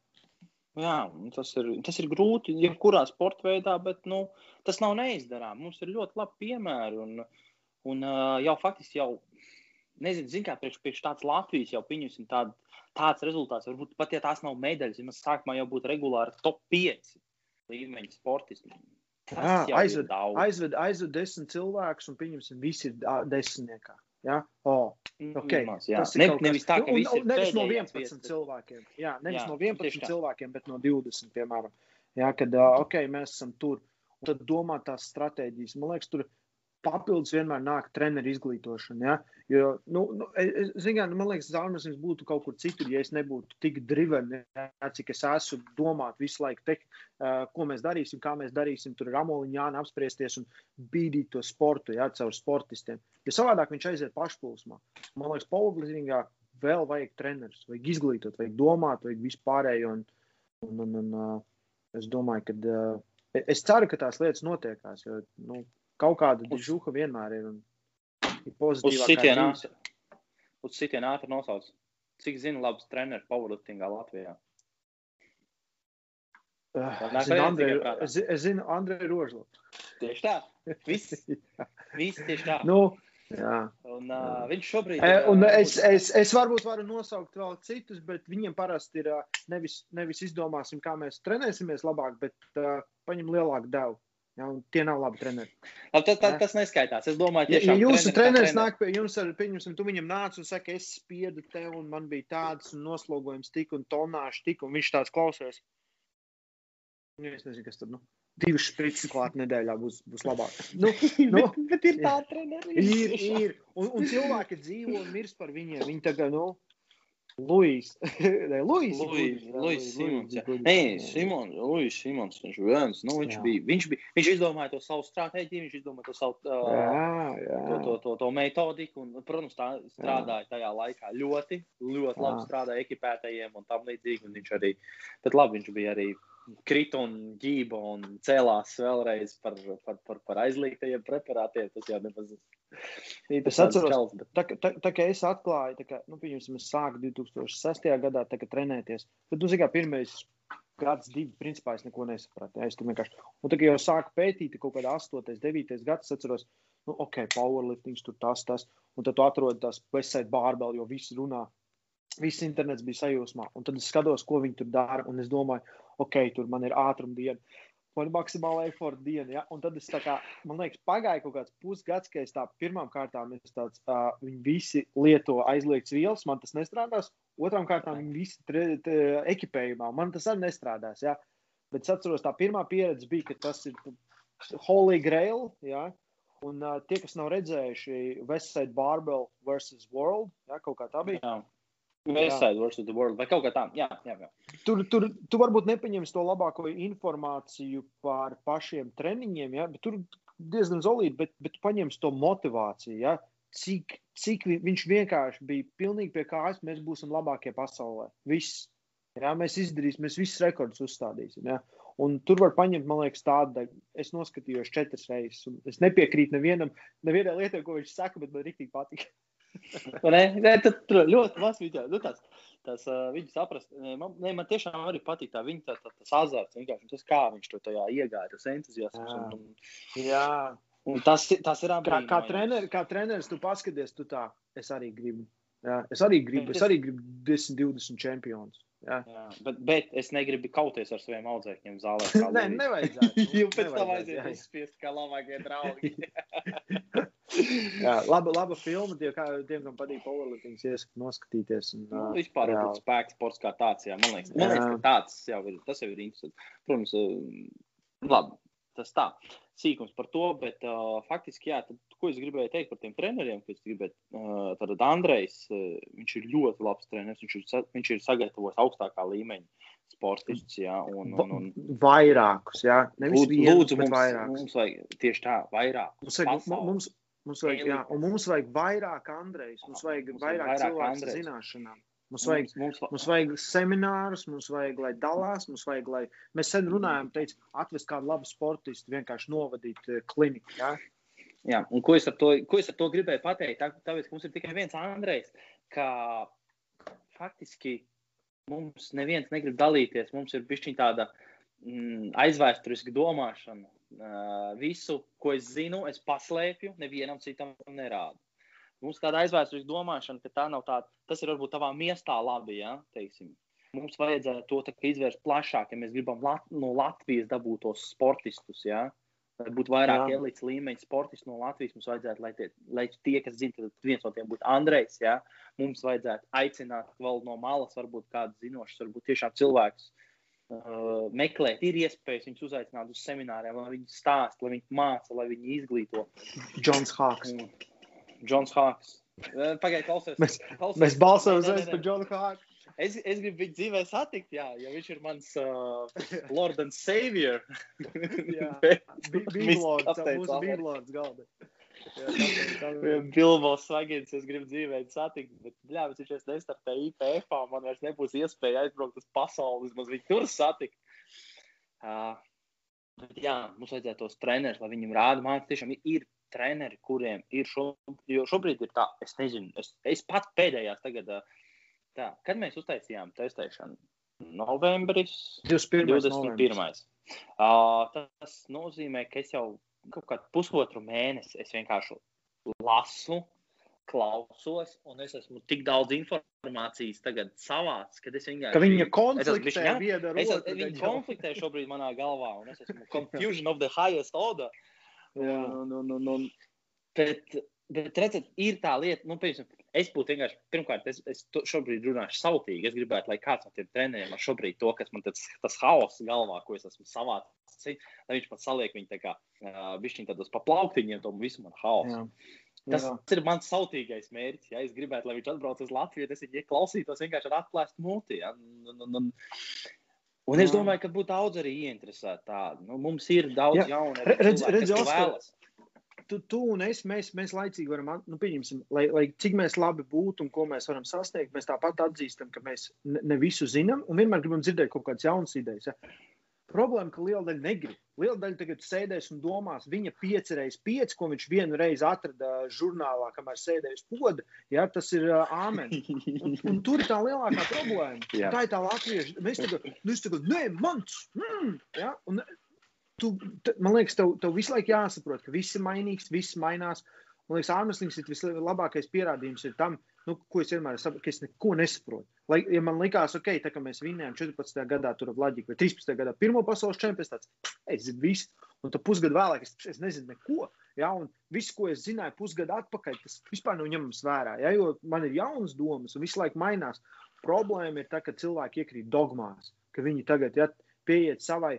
Jā, tas ir, tas ir grūti jebkurā sporta veidā, bet nu, tas nav neizdarāms. Mums ir ļoti labi piemēri. Un, un jau faktiski jau, nezinu, zin, kā priekš, priekš tāds Latvijas jau pieņemsim tād, tāds rezultāts. Varbūt pat ja tās nav medaļas, ja mēs sākumā jau būtu regulāri top 5 līmeņa sportisti. Jā, aizved, aizved, aizved desmit cilvēkus, un pieņemsim, visi ir desmitniekā. Ja? Oh, okay. Maz, jā. Tas ir ne, nevis tā, ka visi ir nevis no 11 viestas. cilvēkiem. Jā, nevis jā, no 11 cilvēkiem, bet no 20, piemēram. Jā, kad, ok, mēs esam tur. Un tad domā tās stratēģijas. Man liekas, tur papildus vienmēr nāk treneru izglītošana. Ja? Jo, nu, nu, es, zinā, nu, man liekas, Zārmas būtu kaut kur citur, ja es nebūtu tik driven, ja, cik es esmu domāt visu laiku, te, uh, ko mēs darīsim, kā mēs darīsim. Tur ir amoliņā apspriesties un bīdīt to sportu, ja, caur sportistiem. Jo savādāk viņš aiziet pašplūsmā. Man liekas, powerliftingā vēl vajag trenerus, vajag izglītot, vajag domāt, vajag vispārējo. Un, un, un, un, uh, es domāju, ka uh, es ceru, ka tās lietas notiekās, jo, nu, Kaut kāda dižuha vienmēr ir. ir uz sitienu ātri. Ātri nosauc. Cik zina labs treneris powerliftingā Latvijā? Uh, zinu Andreju, es, zinu Andreju Rožlu. Tieši tā. Viss, viss tieši tā. Nu, jā. Un, uh, viņš šobrīd ir. Uh, un es, es, es varbūt varu nosaukt vēl citus, bet viņiem parasti ir uh, nevis, nevis izdomāsim, kā mēs trenēsimies labāk, bet uh, paņem lielāku devu. Ja, tie nav labi treneri. Labi, tas, tas, tas neskaitās. Es domāju, ka ja, jūsu treneris nāk pie jums, ar, pieņemsim, tu viņam nāc un saka, es spiedu tev, un man bija tāds noslogojums, tik un tonāžs, tik, un viņš tāds klausies. Nu, es nezinu, kas tur. Nu. Divas sprites klāt nedēļā būs, būs labāk. Nu, nu, bet, bet ir tā treneri. Ir, ir. Un, un cilvēki dzīvo un mirst par viņiem. Viņi tagad, nu, Luis. Luis, Luis, Luis Simons. Nē, Simons, Luis Simons. Viņš, viens, nu, viņš, jā. bija, viņš, bija, viņš izdomāja to savu stratēģiju, viņš izdomāja to savu uh, jā, jā. To, to, to, to metodiku. Un, protams, tā strādāja jā. tajā laikā ļoti, ļoti labi strādāja ekipētajiem un tam līdzīgi. Un viņš arī, bet labi, viņš bija arī krita un ģība un cēlās vēlreiz par, par, par, par aizliegtajiem preparātiem. Tas jau nemaz. Es atceros, čels, bet... tā, tā, tā kā es atklāju, tā kā, nu, pieņemsim, es sāku 2006. gadā tā, trenēties. Tad, nu, zināmā, pirmais gads, divi, principā es neko nesapratu. Ja, es tur vienkārši, un kā jau sāku pētīt, kaut kādā 8, 9 gads, atceros, nu, ok, powerlifting, tur tas, tas. Un tad tu atrodi tās website bārbeli, jo visi runā. Viss internets bija sajūsmā. Un tad es skatos, ko viņi tur dara. Un es domāju, ok, tur man ir ātruma diena. Man ir maksimāla efforta diena. Ja? Un tad es tā kā, man liekas, pagāja kaut kāds pusgads, ka es tā pirmām kārtām tāds, uh, viņi visi lieto aizliegts vielas, man tas nestrādās. Otrām kārtām viņi visi tre, tre, ekipējumā, man tas arī nestrādās. Ja? Bet es atceros, tā pirmā pieredze bija, ka tas ir Holy Grail. Ja? Un uh, tie, kas nav redzējuši Westside Barbell vs. World, ja, kaut kā tā bija. Jā. Westside vs. The World vai kaut kā tāda. Jā, jā, jā. Tur, tur tu varbūt nepaņemsi to labāko informāciju par pašiem treniņiem, ja, bet tur diezgan zolīti, bet, bet paņemsi to motivāciju. Ja, cik, cik vi, viņš vienkārši bija pilnīgi pie kājas, mēs būsim labākie pasaulē. Viss. Ja, mēs izdarīsim, mēs visus rekordus uzstādīsim. Ja. Un tur var paņemt, man liekas, tādu. Es noskatījos četras reizes. Es nepiekrītu nevienam, nevienai lietai, ko viņš saka, bet man rīktīgi patīk. Tad tur ļoti maz video. Nu, tas, tas, uh, viņu saprast, man, ne, man tiešām arī patīk tā viņa tā, tā, tas azarts, vienkārši tas, kā viņš to tajā iegāja, tas entuziasms. Jā. Un, un, Jā. un tas, tas ir Kā, kā, apbrīnojams. trener, kā treneris, tu paskaties, tu tā, es arī gribu. Jā, es arī gribu, es arī gribu 10, 20 čempionus. Jā. Jā, bet, bet es negribu kauties ar saviem audzēkņiem zālē. kā Nē, nevajadzētu. Jo pēc tam aiziet uzspiest kā labākie draugi. Jā, laba, laba filma. Tie, kā, tiem, kam patīk powerlifting, iesaku noskatīties. Un, Nu, vispār jau spēks sports kā tāds, jā, man liekas, man liekas ka tāds jau ir, tas jau ir interesanti. Protams, labi, tas tā, sīkums par to, bet uh, faktiski, jā, tad, ko es gribēju teikt par tiem treneriem, ko es gribēju, uh, tad Andrejs, uh, viņš ir ļoti labs treneris, viņš ir, viņš ir sagatavojis augstākā līmeņa sportistus, jā, un, un, un Vairākus, jā. Nevis lūdzu, vienu, lūdzu mums, vairākus. mums vajag tieši tā, vairāk. Mums vajag, mu- mums, mums vajag, jā, un mums vajag vairāk Andrejs, mums vajag Mums vairāk vairāk cilvēku zināšanām. Mums vajag, mums, mums vajag seminārus, mums vajag, lai dalās, mums vajag, lai mēs sen runājam, teicu, atvest kādu labu sportistu, vienkārši novadīt eh, kliniku. Jā? Jā, un ko es ar to, ko es ar to gribēju pateikt? Tā- Tāpēc, ka mums ir tikai viens Andrejs, ka faktiski mums neviens negrib dalīties. Mums ir bijusi tāda mm, aizvēsturiska domāšana. Uh, visu, ko es zinu, es paslēpju, nevienam citam nerādu. Mums tāda aizvēsturiska domāšana, ka tā nav tāda, tas ir varbūt tavā miestā labi, ja, teiksim. Mums vajadzētu to izvērst plašāk, ja mēs gribam Lat no Latvijas dabūt tos sportistus, ja. Lai būtu vairāk elites līmeņa sportistu no Latvijas, mums vajadzētu, lai tie, lai tie kas zina, tad viens no tiem būtu Andrejs. Ja? Mums vajadzētu aicināt vēl no malas, varbūt kādus zinošus, varbūt tiešām cilvēkus uh, meklēt. Ir iespējas viņus uzaicināt uz semināriem, lai viņi stāsta, lai viņi māca, lai viņi izglīto. Džons Hāks. Un Džons Hāks. Pagaidiet, klausies. Mēs- klausies. Mēs balsojam uzreiz par. Džonu Hāku. Es, es gribu viņu dzīvē satikt, jā, jo viņš ir mans uh, Lord and Savior. Jā. Bīblords, kapteins mūsu bīblords galda. Bilbo Svagins, es gribu dzīvē satikt, bet, jā, bet viņš vairs nestartē IPF, man vairs nebūs iespēja aizbraukt uz pasauli, vismaz viņu tur satikt. Uh, bet, jā, mums vajadzētu tos trenerus, lai viņiem rāda, man tiešām ir, treneri, kuriem ir šo, jo šobrīd ir tā, es nezinu, es, es pats pēdējās tagad, tā, kad mēs uztaisījām testēšanu? Novembris, 21. 21. Uh, tas nozīmē, ka es jau kaut kādu pusotru mēnesi es vienkārši lasu, klausos, un es esmu tik daudz informācijas tagad savāc, ka es vienkārši. Ka viņa konfliktē jā, viena ar otru. jau. konfliktē šobrīd manā galvā, un es esmu confusion of the highest order. Jā. Un, un, un, un, bet, bet redziet, ir tā lieta, nu, piemēram, es būtu vienkārši, pirmkārt, es, es šobrīd runāšu sautīgi. Es gribētu, lai kāds no tiem treneriem ar šobrīd to, kas man tas, tas haoss galvā, ko es esmu savācis, lai viņš pat saliek viņu tā kā, uh, bišķiņ tādos paplauktiņiem, to visu man haosu. Tas Jā. ir mans sautīgais mērķis. Ja es gribētu, lai viņš atbrauc uz Latviju, tad es viņu klausītos vienkārši ar atklāstu muti. Ja? Un, un, un, un es domāju, ka būtu daudz arī ieinteresēti tādu. Nu, mums ir daudz Jā. jaunu Re- redz- cilvēku, redz, kas Oskar, vēlas. Tu, tu un es, mēs, mēs laicīgi varam, at- nu, pieņemsim, lai, lai cik mēs labi būtu un ko mēs varam sasniegt, mēs tāpat atzīstam, ka mēs ne, ne visu zinām un vienmēr gribam dzirdēt kaut kādas jaunas idejas. Ja? Problēma, ka liela daļa negrib. Liela daļa tagad sēdēs un domās, viņa pieci reizes pieci, ko viņš vienu reizi atrada žurnālā, kamēr sēdēja uz poda. Ja, tas ir uh, āmen. Un, un tur ir tā lielākā problēma. Jā. Tā ir tā latvieša. Mēs tagad, nu, es tagad, nē, mans! Mm, ja? un, tu, man liekas, tev, tev visu laiku jāsaprot, ka viss ir mainīgs, viss mainās. Man liekas, ārmeslīgs ir vislabākais pierādījums ir tam, nu, ko es vienmēr saprotu, ka es neko nesaprotu. Lai, ja man likās, ok, tā kā mēs vinnējām 14. gadā, tur Vlaģika, vai 13. gadā, pirmo pasaules čempionu, tāds, es zinu visu, un tad pusgadu vēlāk es, es nezinu neko. Ja, un viss, ko es zināju pusgadu atpakaļ, tas vispār nav ņemams vērā. Ja, jo man ir jaunas domas, un visu laiku mainās. Problēma ir tā, ka cilvēki iekrīt dogmās, ka viņi tagad ja, pieiet savai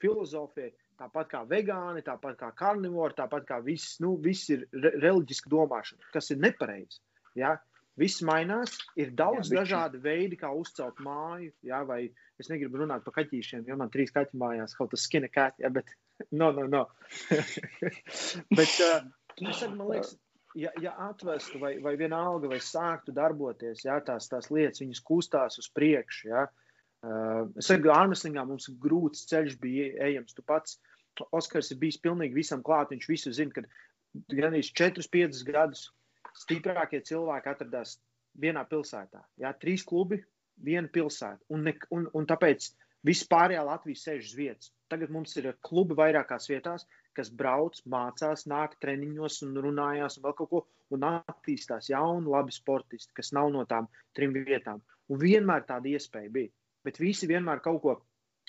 filozofijai, tāpat kā vegāni, tāpat kā karnivori, tāpat kā viss, nu, viss ir re reliģiska domāšana, kas ir nepareizi. Ja? Viss mainās, ir daudz jā, dažādu veidu, kā uzcelt māju. Ja? Vai es negribu runāt par kaķīšiem, jo man trīs kaķi mājās, kaut kas skina kaķi, ja? bet no, no, no. bet uh, saku, man liekas, ja, ja atvestu vai, vai vienalga, vai sāktu darboties, ja, tās, tās lietas, viņas kustās uz priekšu. Ja, uh, es saku, Armstrongā mums grūts ceļš bija ejams. Tu pats, Oskars, ir bijis pilnīgi visam klāt. Viņš visu zina, ka gan arī 4-5 gadus stiprākie cilvēki atradās vienā pilsētā. Ja, trīs klubi, viena pilsēta. Un, ne, un, un tāpēc vispārējā Latvija sēž uz vietas. Tagad mums ir klubi vairākās vietās, kas brauc, mācās, nāk treniņos un runājās un vēl kaut ko, un attīstās jauni, labi sportisti, kas nav no tām trim vietām. Un vienmēr tāda iespēja bija. Bet visi vienmēr kaut ko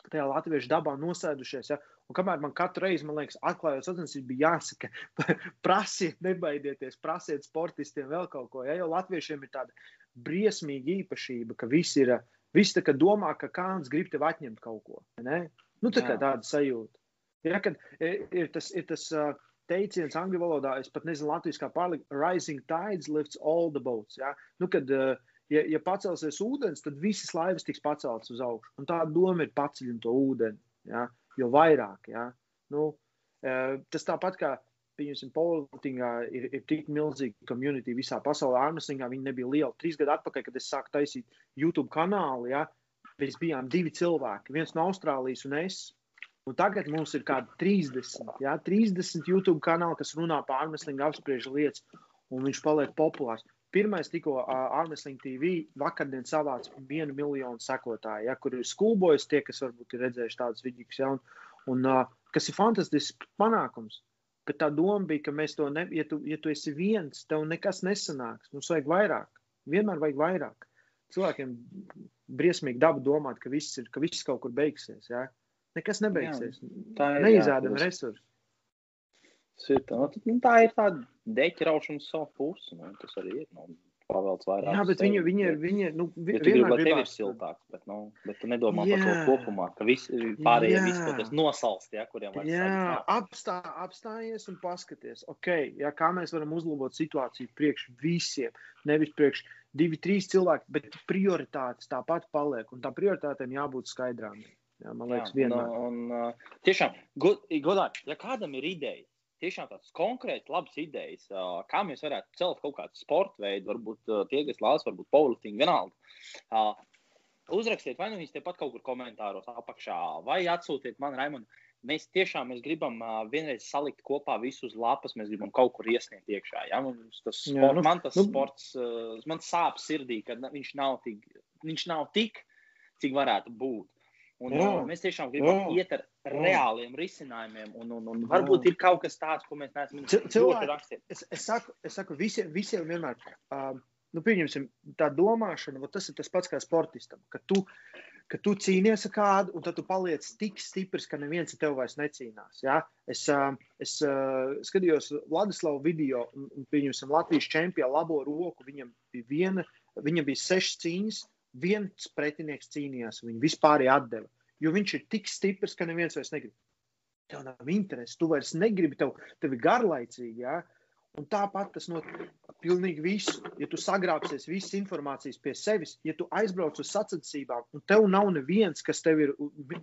tajā latviešu dabā nosēdušies. Ja? Un kamēr man katru reizi, man liekas, atklājot sacensības, bija jāsaka, prasiet, nebaidieties, prasiet sportistiem vēl kaut ko. Ja? Jo latviešiem ir tāda briesmīga īpašība, ka visi ir, visi tā kā domā, ka kāds grib tev atņemt kaut ko. Ne? Nu, tā kā tāda sajūta. Ja, kad ir tas, ir tas teiciens angļu valodā, es pat nezinu, latviešu kā pārlikt, rising tides lifts all the boats. Ja? Nu, kad, ja, ja pacelsies ūdens, tad visas laivas tiks paceltas uz augšu. Un tā doma ir paceļot to ūdeni, ja? Jo vairāk. Ja? Nu, uh, tas tāpat kā, pieņemsim, Politingā ir, ir tik milzīga komunitī visā pasaulē. Armstrongā viņi nebija liela. Trīs gadu atpakaļ, kad es sāku taisīt YouTube kanālu, ja? Mēs bijām divi cilvēki, viens no Austrālijas un es. Un tagad mums ir kādi 30, jā, 30 YouTube kanāli, kas runā par ārmeslingu, apspriež lietas, un viņš paliek populārs. Pirmais, tikko Armstrong TV vakardien savāca vienu miljonu sekotāju, ja, kur ir skulbojas tie, kas varbūt ir redzējuši tādas vidīgas, ja, un, un uh, kas ir fantastisks panākums. Bet tā doma bija, ka mēs to, ne, ja tu, ja tu esi viens, tev nekas nesanāks. Mums vajag vairāk. Vienmēr vajag vairāk. Cilvēkiem briesmīgi daba domāt, ka viss, ir, ka viss kaut kur beigsies. Ja? Nekas nebeigsies. Jā, tā ir neizādama resursa. Tā, nu, nu, tā ir tāda deķa raušana savu pusi. Nu, tas arī ir. Nu, pavelc vairāk. Jā, bet viņi, viņi, viņi, nu, vi, ja tu gribi, lai tev ir siltāks, bet, nu, bet tu nedomā jā. par to kopumā, ka visi pārējie visi kaut kas nosalst, ja, kuriem vajag. Jā, apstā, apstājies un paskaties, ok, ja, kā mēs varam uzlabot situāciju priekš visiem, nevis priekš divi, trīs cilvēki, bet prioritātes tāpat paliek, un tā prioritātēm jābūt skaidrām. Jā, man liekas, vienmēr. Un, un, uh, tiešām, godīgi, ja kādam ir ideja, tiešām tādas konkrētas, labas idejas, kā mēs varētu celt kaut kādu sporta veidu, varbūt tie, kas lāsa, varbūt powerlifting, vienalga. Uzrakstiet, vai nu viņas tepat kaut kur komentāros apakšā, vai atsūtiet man, Raimond. Mēs tiešām mēs gribam vienreiz salikt kopā visus lapas, mēs gribam kaut kur iesniegt iekšā. Ja? Mums tas sport, Jā, nu, man tas nu, sports, man sāp sirdī, ka viņš nav tik, viņš nav tik, cik varētu būt. Un, jā, mēs tiešām gribam jā, iet ar reāliem risinājumiem, un, un, un varbūt jā. ir kaut kas tāds, ko mēs neesam izdarījuši. Es, es saku, es saku visiem, visiem vienmēr, uh, nu, pieņemsim, tā domāšana, tas ir tas pats kā sportistam, ka tu, ka tu cīnies ar kādu, un tad tu paliec tik stiprs, ka neviens ar tevi vairs necīnās. Ja? Es, uh, es uh, skatījos Vladislavu video, un, un pieņemsim, Latvijas čempionu labo roku, viņam bija viena, viņam bija sešas cīņas, viens pretinieks cīnījās, viņu vispār atdeva. Jo viņš ir tik stiprs, ka neviens vairs negrib. Tev nav interesi, tu vairs negribi, tev, tev ir garlaicīgi. Ja? Un tāpat tas notiek pilnīgi visu. Ja tu sagrābsies visas informācijas pie sevis, ja tu aizbrauc uz sacensībām, un tev nav neviens, kas tev ir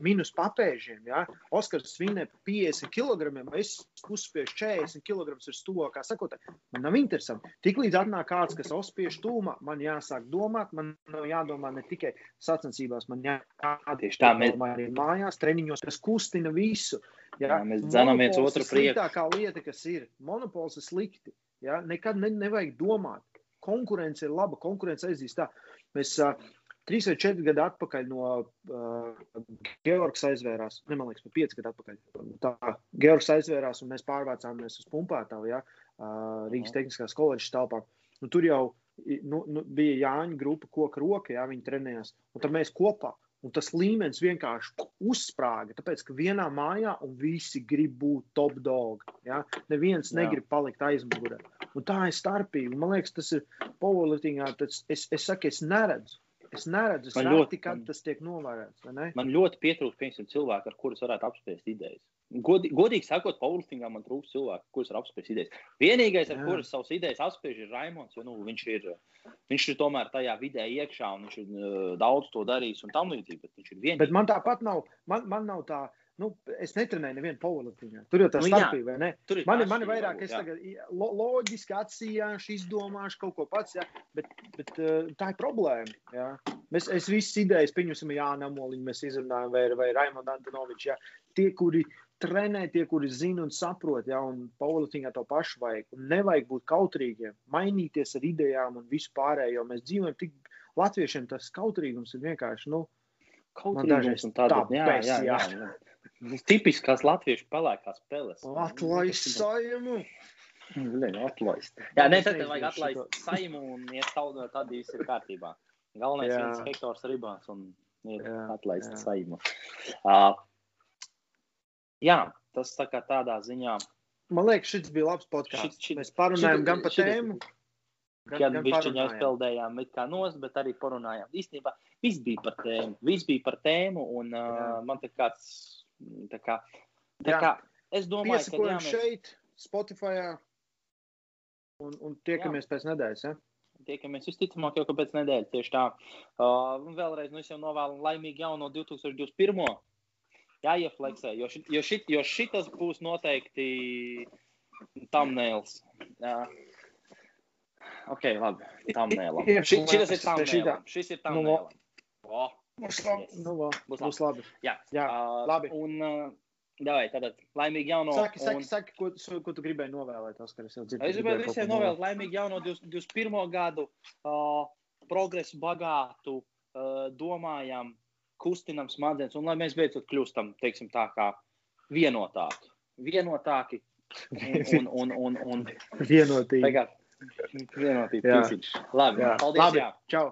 minus papēžiem, ja? Oskars svinē par 50 kg, es uzspiežu 40 kg ar stūri, kā sakot, man nav interesanti. Tiklīdz atnāk kāds, kas uzspiež tūmā, man jāsāk domāt, man nav jādomā ne tikai sacensībās, man jādomā tā mēs... arī mājās, treniņos, kas kustina visu. Ja? Jā, mēs dzenam viens otru priekšā. Tā kā lieta, kas ir, monopols ir slikti. Ja? Nekad ne, nevajag domāt. Konkurence ir laba, konkurence aizdīs tā. Mēs, trīs vai četri gadi atpakaļ no uh, Georgas aizvērās. Ne, man liekas, pat pieci gadi atpakaļ. Tā Georgas aizvērās un mēs pārvācāmies uz Pumpētavu, ja, uh, Rīgas Tehniskās koledžas telpā. Nu, tur jau nu, nu, bija Jāņa grupa, koka roka, ja viņi trenējās. Un tad mēs kopā. Un tas līmenis vienkārši uzsprāga. Tāpēc, ka vienā mājā visi grib būt top dog. Ja? Neviens Jā. negrib palikt aizmugurē. Un tā ir starpība. Man liekas, tas ir powerliftingā. Tas, es, es saku, es neredzu. Es neredzu, es ļoti, kad tas tiek novērēts. Man ļoti pietrūkst cilvēku, ar kuriem varētu apspriest idejas. Godi, godīgi sakot, Paulustingā man trūkst cilvēku, kurš var apspriest idejas. Vienīgais, ar kuriem savas idejas apspriež, ir Raimons. Jo, nu, viņš, ir, viņš ir tomēr tajā vidē iekšā un viņš ir uh, daudz to darījis un tam līdzīgi. Bet, ir bet man tāpat nav, man, man nav tā. Nu, es netrenēju nevienu powerliftingu. Tur jau tā nu, starpība, ir man, ir vairāk, es tagad lo, loģiski atsījāšu, izdomāšu kaut ko pats, jā, bet, bet uh, tā ir problēma. Jā. Mēs, es visas idejas, pieņemsim, Jāna Amoliņu, mēs izrunājam, vai, vai Raimondu Antonoviču. Tie, kuri trenē tie, kuri zina un saprot, ja, un powerliftingā to pašu vajag. Un nevajag būt kautrīgiem, mainīties ar idejām un visu pārējo. Mēs dzīvojam tik, latviešiem tas kautrīgums ir vienkārši, nu, kautrīgums un tādā, tā, jā, jā, jā, jā. jā. Tipiskās latviešu pelēkās peles. Atlaist saimu! Atlaist. Jā, ne, tad vajag atlaist saimu un iet taudot, tad viss ir kārtībā. Galvenais ir viens hektors ribās un ir atlaist saimu. Uh, jā, tas tā kā tādā ziņā. Man liekas, šis bija labs podkāsts. Mēs parunājām šit, gan par tēmu. Gan, gan bišķiņā spēlējām it kā nos, bet arī parunājām. Īstenībā viss bija par tēmu. Viss bija par tēmu un uh, man tā kāds, tā kā, tā jā. kā, es domāju, ka jā, mēs... šeit, Spotify un, un tiekamies jā. pēc nedēļas, ja? Tiekamies visticamāk jau pēc nedēļas tieši tā. Uh, un vēlreiz, nu es jau novēlu laimīgu jauno 2021 jāiefleksē, jo, šit, jo, šit, jo šitas būs noteikti thumbnails. Jā. Ok, labi. Thumbnailam. Ši, šitas ir thumbnailam. Šis ir thumbnailam. Oh. Būs labi. Yes. Nu. Būs, būs labi. Jā, Jā uh, labi. Un, uh, Davai, tātad, laimīgi jauno. Saki, saki, un... saki ko, ko tu gribēji novēlēt, Oskar? Es jau dzirdu. Es gribēju visiem novēlēt laimīgi jauno 21. gadu, uh, progresu bagātu, uh, domājam, kustinam smadzenes, un lai mēs beidzot kļūstam, teiksim, tā kā vienotāki. Vienotāki un, un, un, un, un vienotīgi. Tagad, vienotīgi. Jā. Labi, jā. paldies. Labi. Jā. Čau.